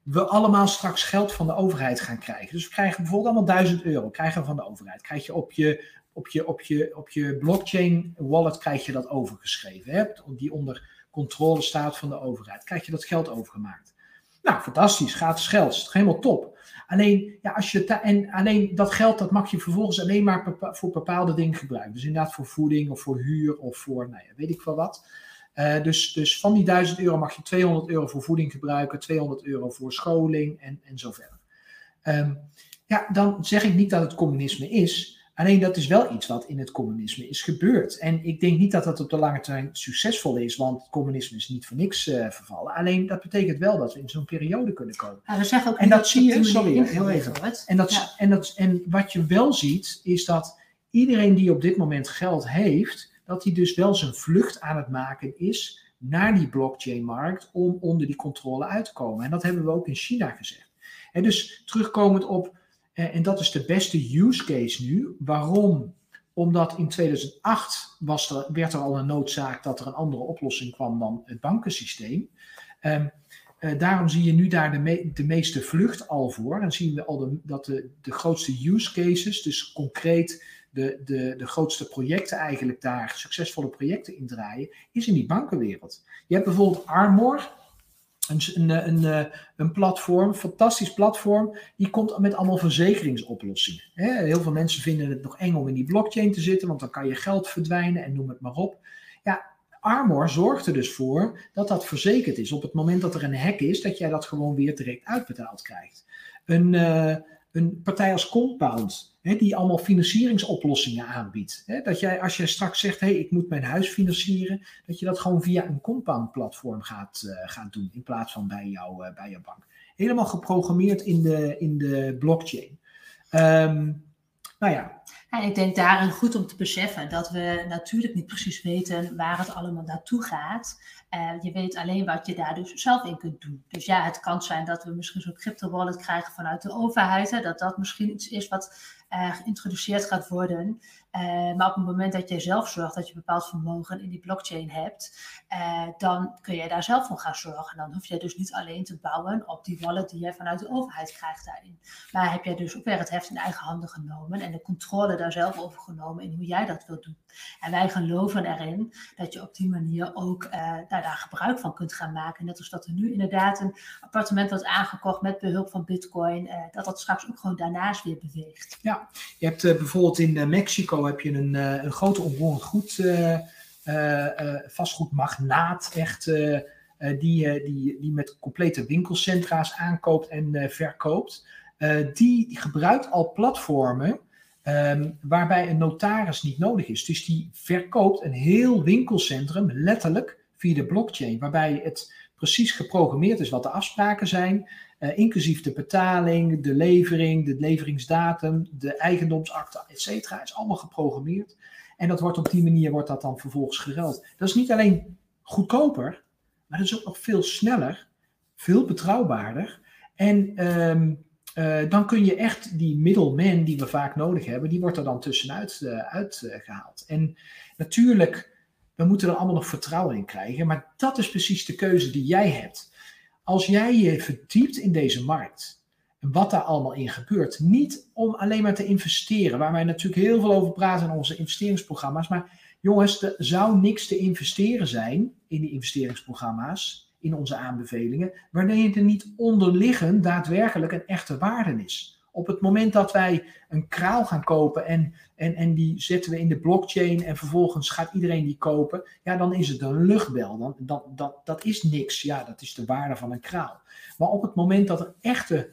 we allemaal straks geld van de overheid gaan krijgen. Dus we krijgen bijvoorbeeld allemaal 1000 euro krijgen van de overheid. Krijg je op je, op je, op je, op je blockchain wallet krijg je dat overgeschreven. Hè? Die onder controle staat van de overheid. Krijg je dat geld overgemaakt. Nou, fantastisch, gratis geld, is helemaal top. Alleen, ja, als je en alleen dat geld dat mag je vervolgens alleen maar voor bepaalde dingen gebruiken. Dus inderdaad voor voeding of voor huur of voor, nou ja, weet ik wel wat. Uh, dus, dus van die 1000 euro mag je 200 euro voor voeding gebruiken, 200 euro voor scholing en, en zo verder. Um, ja, dan zeg ik niet dat het communisme is. Alleen dat is wel iets wat in het communisme is gebeurd. En ik denk niet dat dat op de lange termijn succesvol is, want het communisme is niet voor niks uh, vervallen. Alleen dat betekent wel dat we in zo'n periode kunnen komen. Ja, we zeggen ook en dat, zie je, sorry, heel even. En, dat, en, dat, en wat je wel ziet, is dat iedereen die op dit moment geld heeft, dat hij dus wel zijn vlucht aan het maken is naar die blockchain-markt om onder die controle uit te komen. En dat hebben we ook in China gezegd. En dus terugkomend op eh, en dat is de beste use case nu. Waarom? Omdat in 2008 was er, werd er al een noodzaak dat er een andere oplossing kwam dan het bankensysteem. Um, uh, daarom zie je nu daar de, de, meeste vlucht al voor. En zien we al de, dat de, de grootste use cases, dus concreet de, de, de grootste projecten eigenlijk daar, succesvolle projecten in draaien, is in die bankenwereld. Je hebt bijvoorbeeld Armor, een, een, een, eh, een platform, fantastisch platform, die komt met allemaal verzekeringsoplossingen. Heel veel mensen vinden het nog eng om in die blockchain te zitten, want dan kan je geld verdwijnen en noem het maar op. Ja, Armor zorgt er dus voor dat dat verzekerd is. Op het moment dat er een hack is, dat jij dat gewoon weer direct uitbetaald krijgt. Een, uh, een partij als Compound, hè, die allemaal financieringsoplossingen aanbiedt. Hè, dat jij, als jij straks zegt, hey, ik moet mijn huis financieren, dat je dat gewoon via een Compound-platform gaat, uh, doen, in plaats van bij, jou, uh, bij jouw bank. Helemaal geprogrammeerd in de, in de blockchain. Um, nou ja, en ik denk daarin goed om te beseffen dat we natuurlijk niet precies weten waar het allemaal naartoe gaat. Uh, je weet alleen wat je daar dus zelf in kunt doen. Dus ja, het kan zijn dat we misschien zo'n crypto wallet krijgen vanuit de overheid. Hè, dat dat misschien iets is wat uh, geïntroduceerd gaat worden. Uh, maar op het moment dat jij zelf zorgt dat je bepaald vermogen in die blockchain hebt, uh, dan kun je daar zelf voor gaan zorgen. Dan hoef je dus niet alleen te bouwen op die wallet die je vanuit de overheid krijgt daarin. Maar heb jij dus ook weer het heft in eigen handen genomen en de controle daar zelf over genomen in hoe jij dat wilt doen. En wij geloven erin dat je op die manier ook uh, daar, daar gebruik van kunt gaan maken. Net als dat er nu inderdaad een appartement wordt aangekocht met behulp van bitcoin, dat dat straks ook gewoon daarnaast weer beweegt. Ja, je hebt bijvoorbeeld in Mexico heb je een, uh, een grote onroerend goed, uh, vastgoedmagnaat, echt, die, die, die met complete winkelcentra's aankoopt en verkoopt. die, gebruikt al platformen um, waarbij een notaris niet nodig is. Dus die verkoopt een heel winkelcentrum letterlijk via de blockchain, waarbij het precies geprogrammeerd is wat de afspraken zijn. Uh, inclusief de betaling, de levering, de leveringsdatum, de eigendomsakte, et cetera, is allemaal geprogrammeerd. En dat wordt op die manier wordt dat dan vervolgens geruild. Dat is niet alleen goedkoper, maar dat is ook nog veel sneller, veel betrouwbaarder. En um, uh, dan kun je echt die middleman die we vaak nodig hebben, die wordt er dan tussenuit uh, uitgehaald. en natuurlijk, we moeten er allemaal nog vertrouwen in krijgen, maar dat is precies de keuze die jij hebt als jij je verdiept in deze markt en wat daar allemaal in gebeurt, niet om alleen maar te investeren, waar wij natuurlijk heel veel over praten in onze investeringsprogramma's, maar jongens, er zou niks te investeren zijn in die investeringsprogramma's, in onze aanbevelingen, wanneer er niet onderliggend daadwerkelijk een echte waarde is. Op het moment dat wij een kraal gaan kopen en, en, en die zetten we in de blockchain en vervolgens gaat iedereen die kopen, ja, dan is het een luchtbel. Dan, dat, dat, dat is niks. Ja, dat is de waarde van een kraal. Maar op het moment dat er echte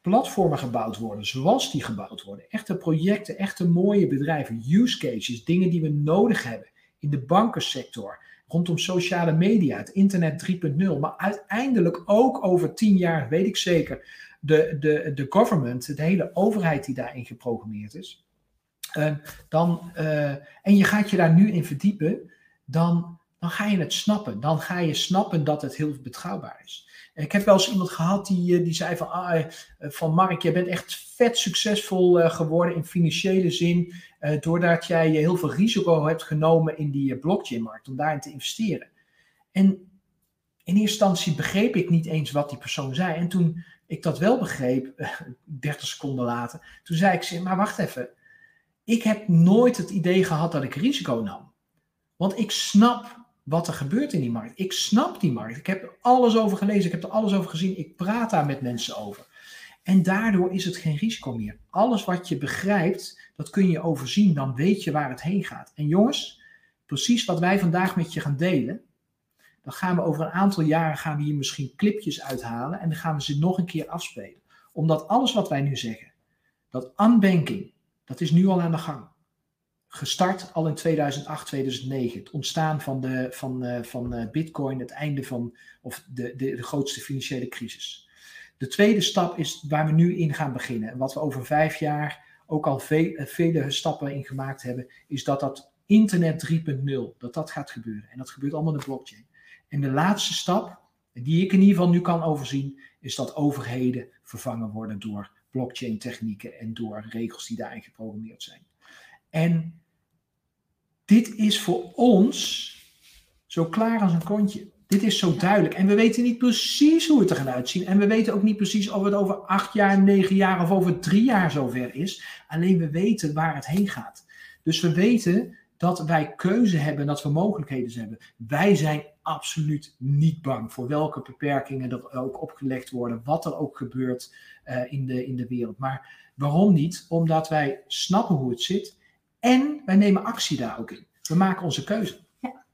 platformen gebouwd worden, zoals die gebouwd worden, echte projecten, echte mooie bedrijven, use cases, dingen die we nodig hebben in de bankensector, rondom sociale media, het internet 3.0, maar uiteindelijk ook over tien jaar, weet ik zeker, de, de, de government, de hele overheid die daarin geprogrammeerd is, uh, dan, uh, en je gaat je daar nu in verdiepen, dan, dan ga je het snappen. Dan ga je snappen dat het heel betrouwbaar is. Ik heb wel eens iemand gehad die, eh, die zei van, ah, van Mark, je bent echt vet succesvol uh, geworden in financiële zin, doordat jij heel veel risico hebt genomen in die blockchain-markt, om daarin te investeren. En in eerste instantie begreep ik niet eens wat die persoon zei. En toen ik dat wel begreep, 30 seconden later, toen zei ik, maar wacht even, ik heb nooit het idee gehad dat ik risico nam. Want ik snap wat er gebeurt in die markt. Ik snap die markt. Ik heb er alles over gelezen, ik heb er alles over gezien, ik praat daar met mensen over. En daardoor is het geen risico meer. Alles wat je begrijpt, dat kun je overzien. Dan weet je waar het heen gaat. En jongens, precies wat wij vandaag met je gaan delen. Dan gaan we over een aantal jaren gaan we hier misschien clipjes uithalen. En dan gaan we ze nog een keer afspelen. Omdat alles wat wij nu zeggen, dat unbanking, dat is nu al aan de gang. Gestart al in 2008, 2009. Het ontstaan van, de, van, uh, van uh, Bitcoin, het einde van of de, de, de grootste financiële crisis. De tweede stap is waar we nu in gaan beginnen. En wat we over vijf jaar ook al eh, vele stappen in gemaakt hebben, is dat dat internet 3.0, dat dat gaat gebeuren. En dat gebeurt allemaal in de blockchain. En de laatste stap, die ik in ieder geval nu kan overzien, is dat overheden vervangen worden door blockchain technieken en door regels die daarin geprogrammeerd zijn. En dit is voor ons zo klaar als een kontje. Dit is zo duidelijk. En we weten niet precies hoe het er gaat uitzien. En we weten ook niet precies of het over acht jaar, negen jaar of over drie jaar zover is. Alleen we weten waar het heen gaat. Dus we weten dat wij keuze hebben, dat we mogelijkheden hebben. Wij zijn absoluut niet bang voor welke beperkingen er ook opgelegd worden, wat er ook gebeurt uh, in, de, in de wereld. Maar waarom niet? Omdat wij snappen hoe het zit en wij nemen actie daar ook in. We maken onze keuze.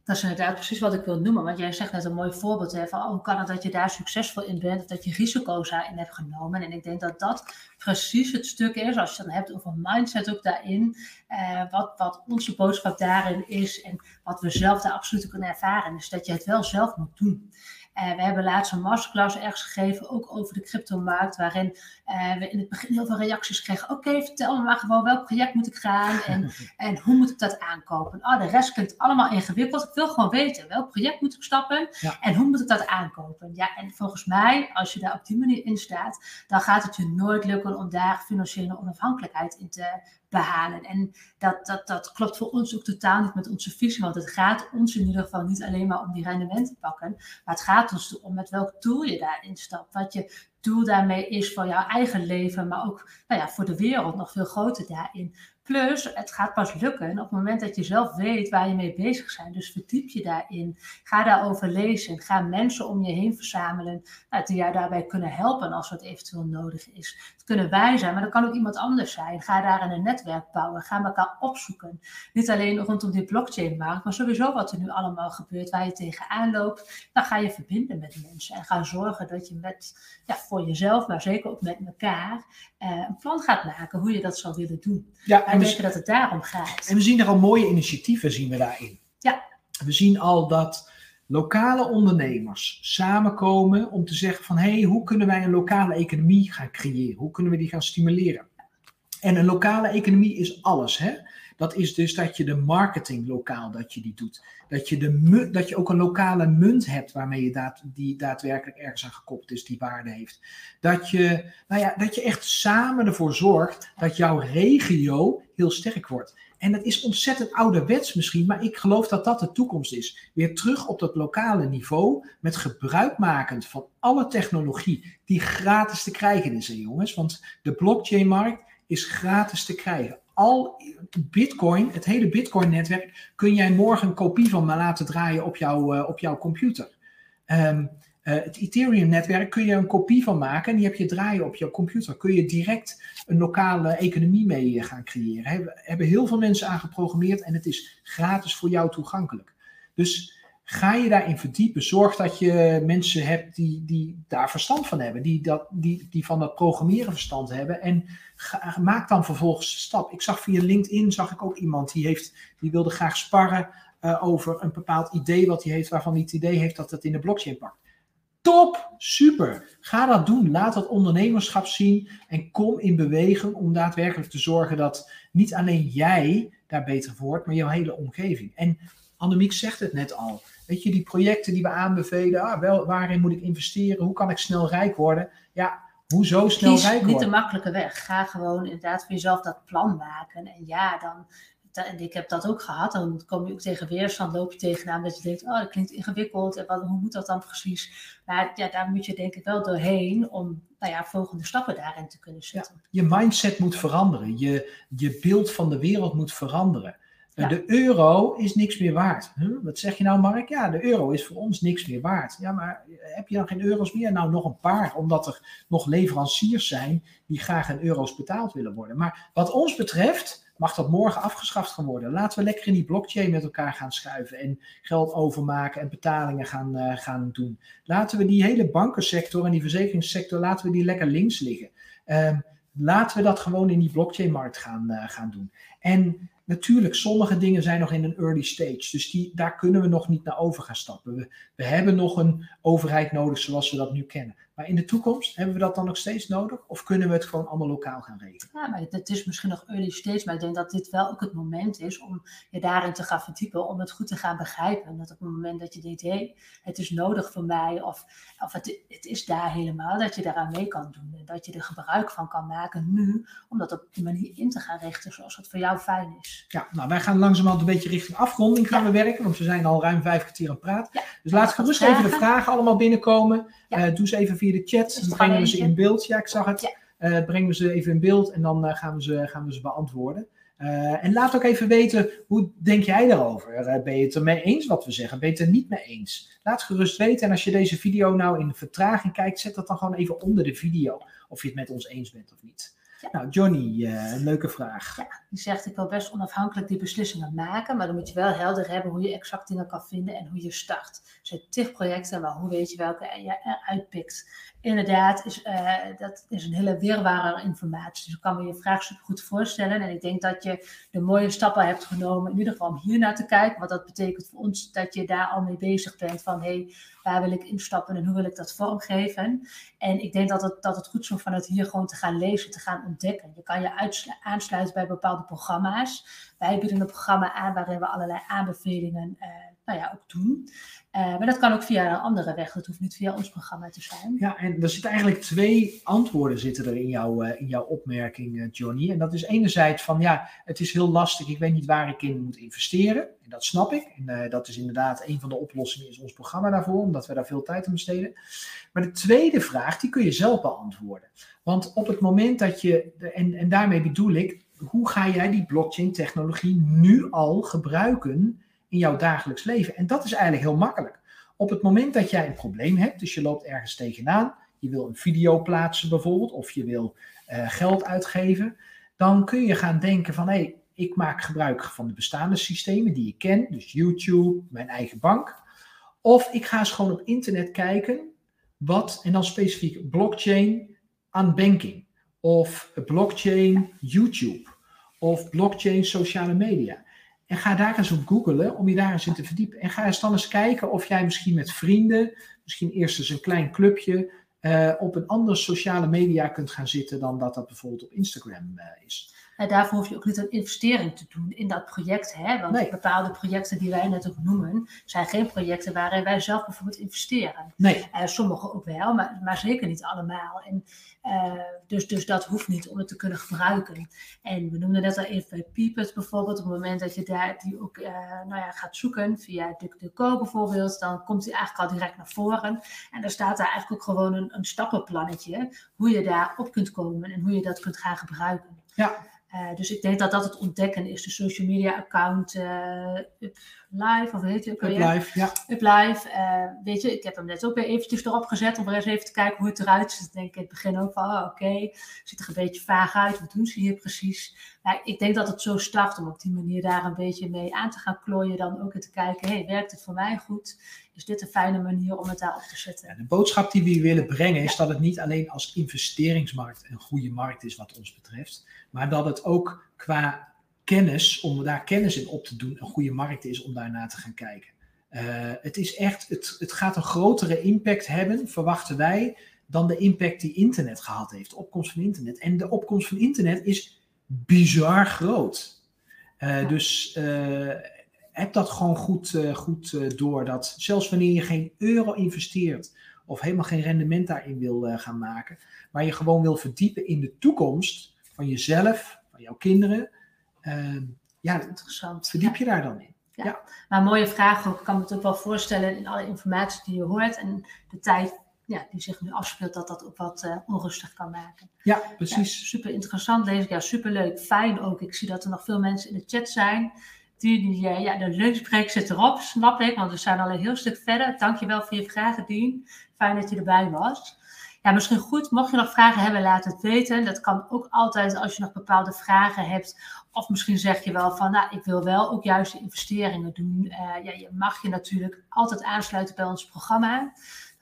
Dat is inderdaad precies wat ik wil noemen. Want jij zegt net een mooi voorbeeld hè, van oh, hoe kan het dat je daar succesvol in bent of dat je risico's daarin hebt genomen. En ik denk dat dat precies het stuk is, als je dan hebt over mindset ook daarin, eh, wat, wat onze boodschap daarin is en wat we zelf daar absoluut kunnen ervaren, is dat je het wel zelf moet doen. Uh, we hebben laatst een masterclass ergens gegeven, ook over de cryptomarkt, waarin uh, we in het begin heel veel reacties kregen. Oké, vertel me maar gewoon welk project moet ik gaan en, en hoe moet ik dat aankopen? Oh, de rest klinkt allemaal ingewikkeld. Ik wil gewoon weten, welk project moet ik stappen en hoe moet ik dat aankopen? Ja, en volgens mij, als je daar op die manier in staat, dan gaat het je nooit lukken om daar financiële onafhankelijkheid in te behalen. En dat, dat, dat klopt voor ons ook totaal niet met onze visie, want het gaat ons in ieder geval niet alleen maar om die rendementen pakken, maar het gaat ons om met welk doel je daarin stapt, wat je doel daarmee is voor jouw eigen leven, maar ook nou ja, voor de wereld nog veel groter daarin. Plus, het gaat pas lukken op het moment dat je zelf weet waar je mee bezig bent. Dus verdiep je daarin. Ga daarover lezen. Ga mensen om je heen verzamelen nou, die jou daarbij kunnen helpen als het eventueel nodig is. Het kunnen wij zijn, maar dat kan ook iemand anders zijn. Ga daar een netwerk bouwen. Ga elkaar opzoeken. Niet alleen rondom die blockchain-markt, maar sowieso wat er nu allemaal gebeurt, waar je tegenaan loopt. Dan ga je verbinden met mensen en ga zorgen dat je met, ja, voor jezelf, maar zeker ook met elkaar, eh, een plan gaat maken hoe je dat zou willen doen. Ja, en we denken dat het daarom gaat. En we zien er al mooie initiatieven zien we daarin. Ja. We zien al dat lokale ondernemers samenkomen om te zeggen van hé, hey, hoe kunnen wij een lokale economie gaan creëren? Hoe kunnen we die gaan stimuleren? En een lokale economie is alles. Hè? Dat is dus dat je de marketing lokaal dat je die doet. Dat je, de, dat je ook een lokale munt hebt waarmee je daad, die daadwerkelijk ergens aan gekoppeld is, die waarde heeft. Dat je, nou ja, dat je echt samen ervoor zorgt dat jouw regio heel sterk wordt. En dat is ontzettend ouderwets misschien, maar ik geloof dat dat de toekomst is. Weer terug op dat lokale niveau, met gebruikmakend van alle technologie die gratis te krijgen is, jongens. Want de blockchain-markt is gratis te krijgen al Bitcoin, het hele Bitcoin-netwerk, kun jij morgen een kopie van me laten draaien op, uh, op jouw computer. Um, uh, het Ethereum-netwerk kun je een kopie van maken en die heb je draaien op jouw computer. Kun je direct een lokale economie mee eh, gaan creëren. Hebben, hebben heel veel mensen aan geprogrammeerd en het is gratis voor jou toegankelijk. Dus Ga je daarin verdiepen. Zorg dat je mensen hebt die, die daar verstand van hebben. Die, dat, die, die van dat programmeren verstand hebben. En maak dan vervolgens de stap. Ik zag via LinkedIn zag ik ook iemand die, heeft, die wilde graag sparren uh, over een bepaald idee wat hij heeft. Waarvan hij het idee heeft dat het in de blockchain pakt. Top, super. Ga dat doen. Laat dat ondernemerschap zien. En kom in beweging om daadwerkelijk te zorgen dat niet alleen jij daar beter voor wordt, maar jouw hele omgeving. En Annemiek zegt het net al. Weet je, die projecten die we aanbevelen, ah, wel, waarin moet ik investeren? Hoe kan ik snel rijk worden? Ja, hoezo snel Kies rijk worden? niet de makkelijke weg. Ga gewoon inderdaad voor jezelf dat plan maken. En ja, dan, en ik heb dat ook gehad. Dan kom je ook tegen weerstand, loop je tegenaan dat je denkt, oh, dat klinkt ingewikkeld. En wat, hoe moet dat dan precies? Maar ja, daar moet je denk ik wel doorheen om nou ja, volgende stappen daarin te kunnen zetten. Ja, je mindset moet veranderen. Je, je beeld van de wereld moet veranderen. Eh, de euro is niks meer waard. Huh? Wat zeg je nou, Mark? Ja, de euro is voor ons niks meer waard. Ja, maar heb je dan geen euro's meer? Nou, nog een paar, omdat er nog leveranciers zijn die graag in euro's betaald willen worden. Maar wat ons betreft mag dat morgen afgeschaft gaan worden. Laten we lekker in die blockchain met elkaar gaan schuiven en geld overmaken en betalingen gaan, uh, gaan doen. Laten we die hele bankensector en die verzekeringssector, laten we die lekker links liggen. Um, laten we dat gewoon in die blockchain-markt gaan, uh, gaan doen. En natuurlijk, sommige dingen zijn nog in een early stage. Dus die, daar kunnen we nog niet naar over gaan stappen. We, we hebben nog een overheid nodig zoals we dat nu kennen. Maar in de toekomst hebben we dat dan nog steeds nodig? Of kunnen we het gewoon allemaal lokaal gaan regelen? Ja, maar het is misschien nog early stage, maar ik denk dat dit wel ook het moment is om je daarin te gaan verdiepen, om het goed te gaan begrijpen. En dat op het moment dat je denkt, hé, hey, het is nodig voor mij, of, of het, het is daar helemaal, dat je daaraan mee kan doen. En dat je er gebruik van kan maken nu, om dat op die manier in te gaan richten zoals het voor jou fijn is. Ja, nou wij gaan langzamerhand een beetje richting afronding gaan we werken, want we zijn al ruim vijf kwartier aan het praten. Ja. Dus laat gerust even de vragen allemaal binnenkomen. Ja. Uh, doe ze even via de chat. Dan brengen we ze in beeld. Ja, ik zag het. Uh, brengen we ze even in beeld en dan uh, gaan, we ze, gaan we ze beantwoorden. En laat ook even weten, hoe denk jij daarover? ben je het ermee eens wat we zeggen? Ben je het er niet mee eens? Laat gerust weten. En als je deze video nou in vertraging kijkt, zet dat dan gewoon even onder de video. Of je het met ons eens bent of niet. Nou, Johnny, een leuke vraag. Ja, die zegt: Ik wil best onafhankelijk die beslissingen maken, maar dan moet je wel helder hebben hoe je exact dingen kan vinden en hoe je start. Er zijn tig projecten, maar hoe weet je welke je uitpikt? Inderdaad, is, uh, dat is een hele wirware informatie. Dus ik kan me je vraag super goed voorstellen. En ik denk dat je de mooie stappen hebt genomen, in ieder geval om hier naar te kijken. Wat dat betekent voor ons, dat je daar al mee bezig bent van, hé, hey, waar wil ik instappen en hoe wil ik dat vormgeven? En ik denk dat het, dat het goed is om vanuit hier gewoon te gaan lezen, te gaan ontdekken. Je kan je aansluiten bij bepaalde programma's. Wij bieden een programma aan waarin we allerlei aanbevelingen uh, nou ja, ook doen. Uh, maar dat kan ook via een andere weg. Dat hoeft niet via ons programma te zijn. Ja, en er zitten eigenlijk twee antwoorden zitten er in, jou, uh, in jouw opmerking, uh, Johnny. En dat is enerzijds van, ja, het is heel lastig. Ik weet niet waar ik in moet investeren. En dat snap ik. En dat is inderdaad een van de oplossingen is ons programma daarvoor. Omdat we daar veel tijd aan besteden. Maar de tweede vraag, die kun je zelf beantwoorden. Want op het moment dat je, en, en daarmee bedoel ik, hoe ga jij die blockchain technologie nu al gebruiken in jouw dagelijks leven. En dat is eigenlijk heel makkelijk. Op het moment dat jij een probleem hebt, dus je loopt ergens tegenaan, je wil een video plaatsen bijvoorbeeld, of je wil uh, geld uitgeven, dan kun je gaan denken van hé, hey, ik maak gebruik van de bestaande systemen die ik ken, dus YouTube, mijn eigen bank. Of ik ga eens gewoon op internet kijken wat, en dan specifiek blockchain aan banking, of blockchain YouTube, of blockchain sociale media. En ga daar eens op googlen om je daar eens in te verdiepen. En ga eens dan eens kijken of jij misschien met vrienden, misschien eerst eens een klein clubje, uh, op een andere sociale media kunt gaan zitten dan dat dat bijvoorbeeld op Instagram uh, is. En daarvoor hoef je ook niet een investering te doen in dat project. Hè? Want nee. bepaalde projecten die wij net ook noemen, zijn geen projecten waarin wij zelf bijvoorbeeld investeren. Nee. Uh, sommige ook wel, maar, maar zeker niet allemaal. En, uh, dus, dus dat hoeft niet om het te kunnen gebruiken. En we noemden net al even Peepet bijvoorbeeld. Op het moment dat je daar die ook uh, nou ja, gaat zoeken via DuckDuckGo bijvoorbeeld, dan komt die eigenlijk al direct naar voren. En daar staat daar eigenlijk ook gewoon een, een stappenplannetje hoe je daar op kunt komen en hoe je dat kunt gaan gebruiken. Ja. Uh, dus ik denk dat dat het ontdekken is. De social media account uh, UpLive, of heet het? UpLive, ja. UpLive. Uh, weet je, ik heb hem net ook weer eventjes erop gezet om er eens even te kijken hoe het eruit ziet. Ik denk in het begin ook van, oh, oké, okay. ziet er een beetje vaag uit. Wat doen ze hier precies? Maar ik denk dat het zo start om op die manier daar een beetje mee aan te gaan klooien. Dan ook te kijken, hey, werkt het voor mij goed? Is dit een fijne manier om het daarop te zetten? Ja, de boodschap die we willen brengen is dat het niet alleen als investeringsmarkt een goede markt is wat ons betreft. Maar dat het ook qua kennis, om daar kennis in op te doen, een goede markt is om daarna te gaan kijken. Uh, het is echt, het, het gaat een grotere impact hebben, verwachten wij, dan de impact die internet gehad heeft, de opkomst van internet. En de opkomst van internet is bizar groot. Uh, ja. Dus uh, heb dat gewoon goed, goed door, dat zelfs wanneer je geen euro investeert, of helemaal geen rendement daarin wil gaan maken, maar je gewoon wil verdiepen in de toekomst, van jezelf, van jouw kinderen. Uh, ja, interessant. Verdiep je daar dan in? Ja. ja. Maar mooie vraag ook. Ik kan me het ook wel voorstellen in alle informatie die je hoort en de tijd ja, die zich nu afspeelt, dat dat ook wat uh, onrustig kan maken. Ja, precies. Ja, super interessant lees ik. Ja, super leuk. Fijn ook. Ik zie dat er nog veel mensen in de chat zijn. Die, die, eh, ja, de lunchbreak zit erop, snap ik, want we zijn al een heel stuk verder. Dankjewel voor je vragen, Dien. Fijn dat je erbij was. Ja, misschien goed, mocht je nog vragen hebben, laat het weten. Dat kan ook altijd als je nog bepaalde vragen hebt. Of misschien zeg je wel van, nou, ik wil wel ook juist investeringen doen. Uh, ja, je mag je natuurlijk altijd aansluiten bij ons programma.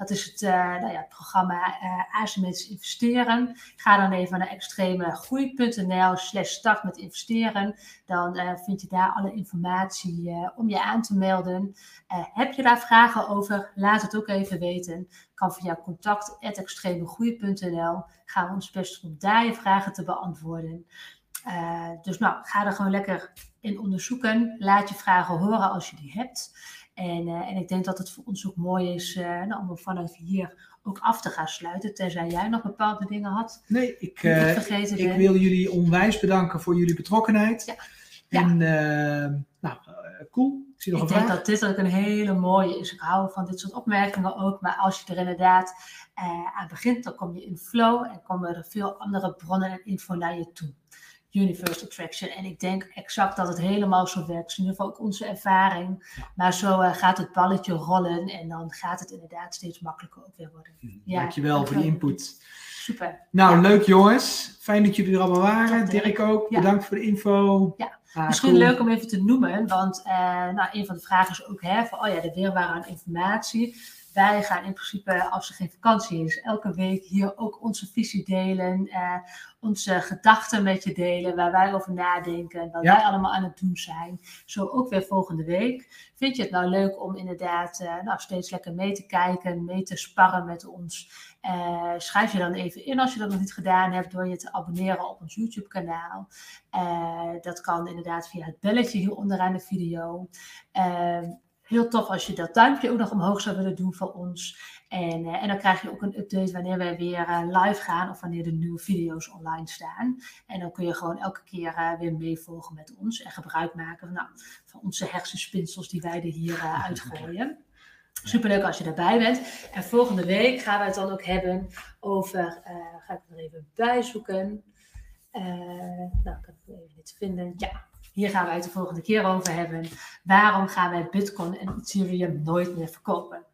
Dat is het, uh, nou ja, het programma uh, asymmetrisch investeren. Ga dan even naar extremegroei.nl slash start met investeren. Dan uh, vind je daar alle informatie om je aan te melden. heb je daar vragen over? Laat het ook even weten. Kan via contact.extremegroei.nl. Gaan we ons best om daar je vragen te beantwoorden. dus nou, ga er gewoon lekker in onderzoeken. Laat je vragen horen als je die hebt. En, uh, en ik denk dat het voor ons ook mooi is uh, nou, om vanaf hier ook af te gaan sluiten. Tenzij jij nog bepaalde dingen had. Nee, ik, ik, ik wil jullie onwijs bedanken voor jullie betrokkenheid. Ja. En nou, cool. Ik, zie nog ik denk dat dit ook een hele mooie is. Ik hou van dit soort opmerkingen ook. Maar als je er inderdaad aan begint, dan kom je in flow en komen er veel andere bronnen en info naar je toe. Universal Attraction. En ik denk exact dat het helemaal zo werkt. in ieder geval ook onze ervaring. Maar zo uh, gaat het balletje rollen en dan gaat het inderdaad steeds makkelijker ook weer worden. Hm, ja, dankjewel voor de input. Super. Nou, leuk jongens. Fijn dat jullie er allemaal waren. Dirk ook, bedankt voor de info. Ja. Ah, Misschien leuk om even te noemen, want uh, nou, een van de vragen is ook hè, van, oh ja, de weerwaar aan informatie wij gaan in principe, als er geen vakantie is, elke week hier ook onze visie delen, eh, onze gedachten met je delen, waar wij over nadenken, wat wij allemaal aan het doen zijn. Zo ook weer volgende week. Vind je het nou leuk om inderdaad uh, nou, steeds lekker mee te kijken, mee te sparren met ons? Uh, schrijf je dan even in als je dat nog niet gedaan hebt door je te abonneren op ons YouTube kanaal. Uh, dat kan inderdaad via het belletje hier onderaan de video. Heel tof als je dat duimpje ook nog omhoog zou willen doen voor ons. En, uh, en dan krijg je ook een update wanneer wij weer uh, live gaan of wanneer de nieuwe video's online staan. En dan kun je gewoon elke keer uh, weer meevolgen met ons en gebruik maken van, nou, van onze hersenspinsels die wij er hier uitgooien. Superleuk als je daarbij bent. En volgende week gaan we het dan ook hebben over, ga ik er even bij zoeken. nou, ik kan het even niet vinden. Ja, hier gaan wij het de volgende keer over hebben. Waarom gaan wij Bitcoin en Ethereum nooit meer verkopen?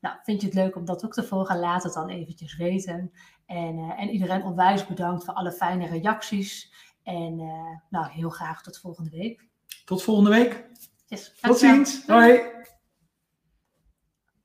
Nou, vind je het leuk om dat ook te volgen? Laat het dan eventjes weten. En, uh, en iedereen onwijs bedankt voor alle fijne reacties. En uh, nou, heel graag tot volgende week. Tot volgende week. Yes, tot ziens. Hoi.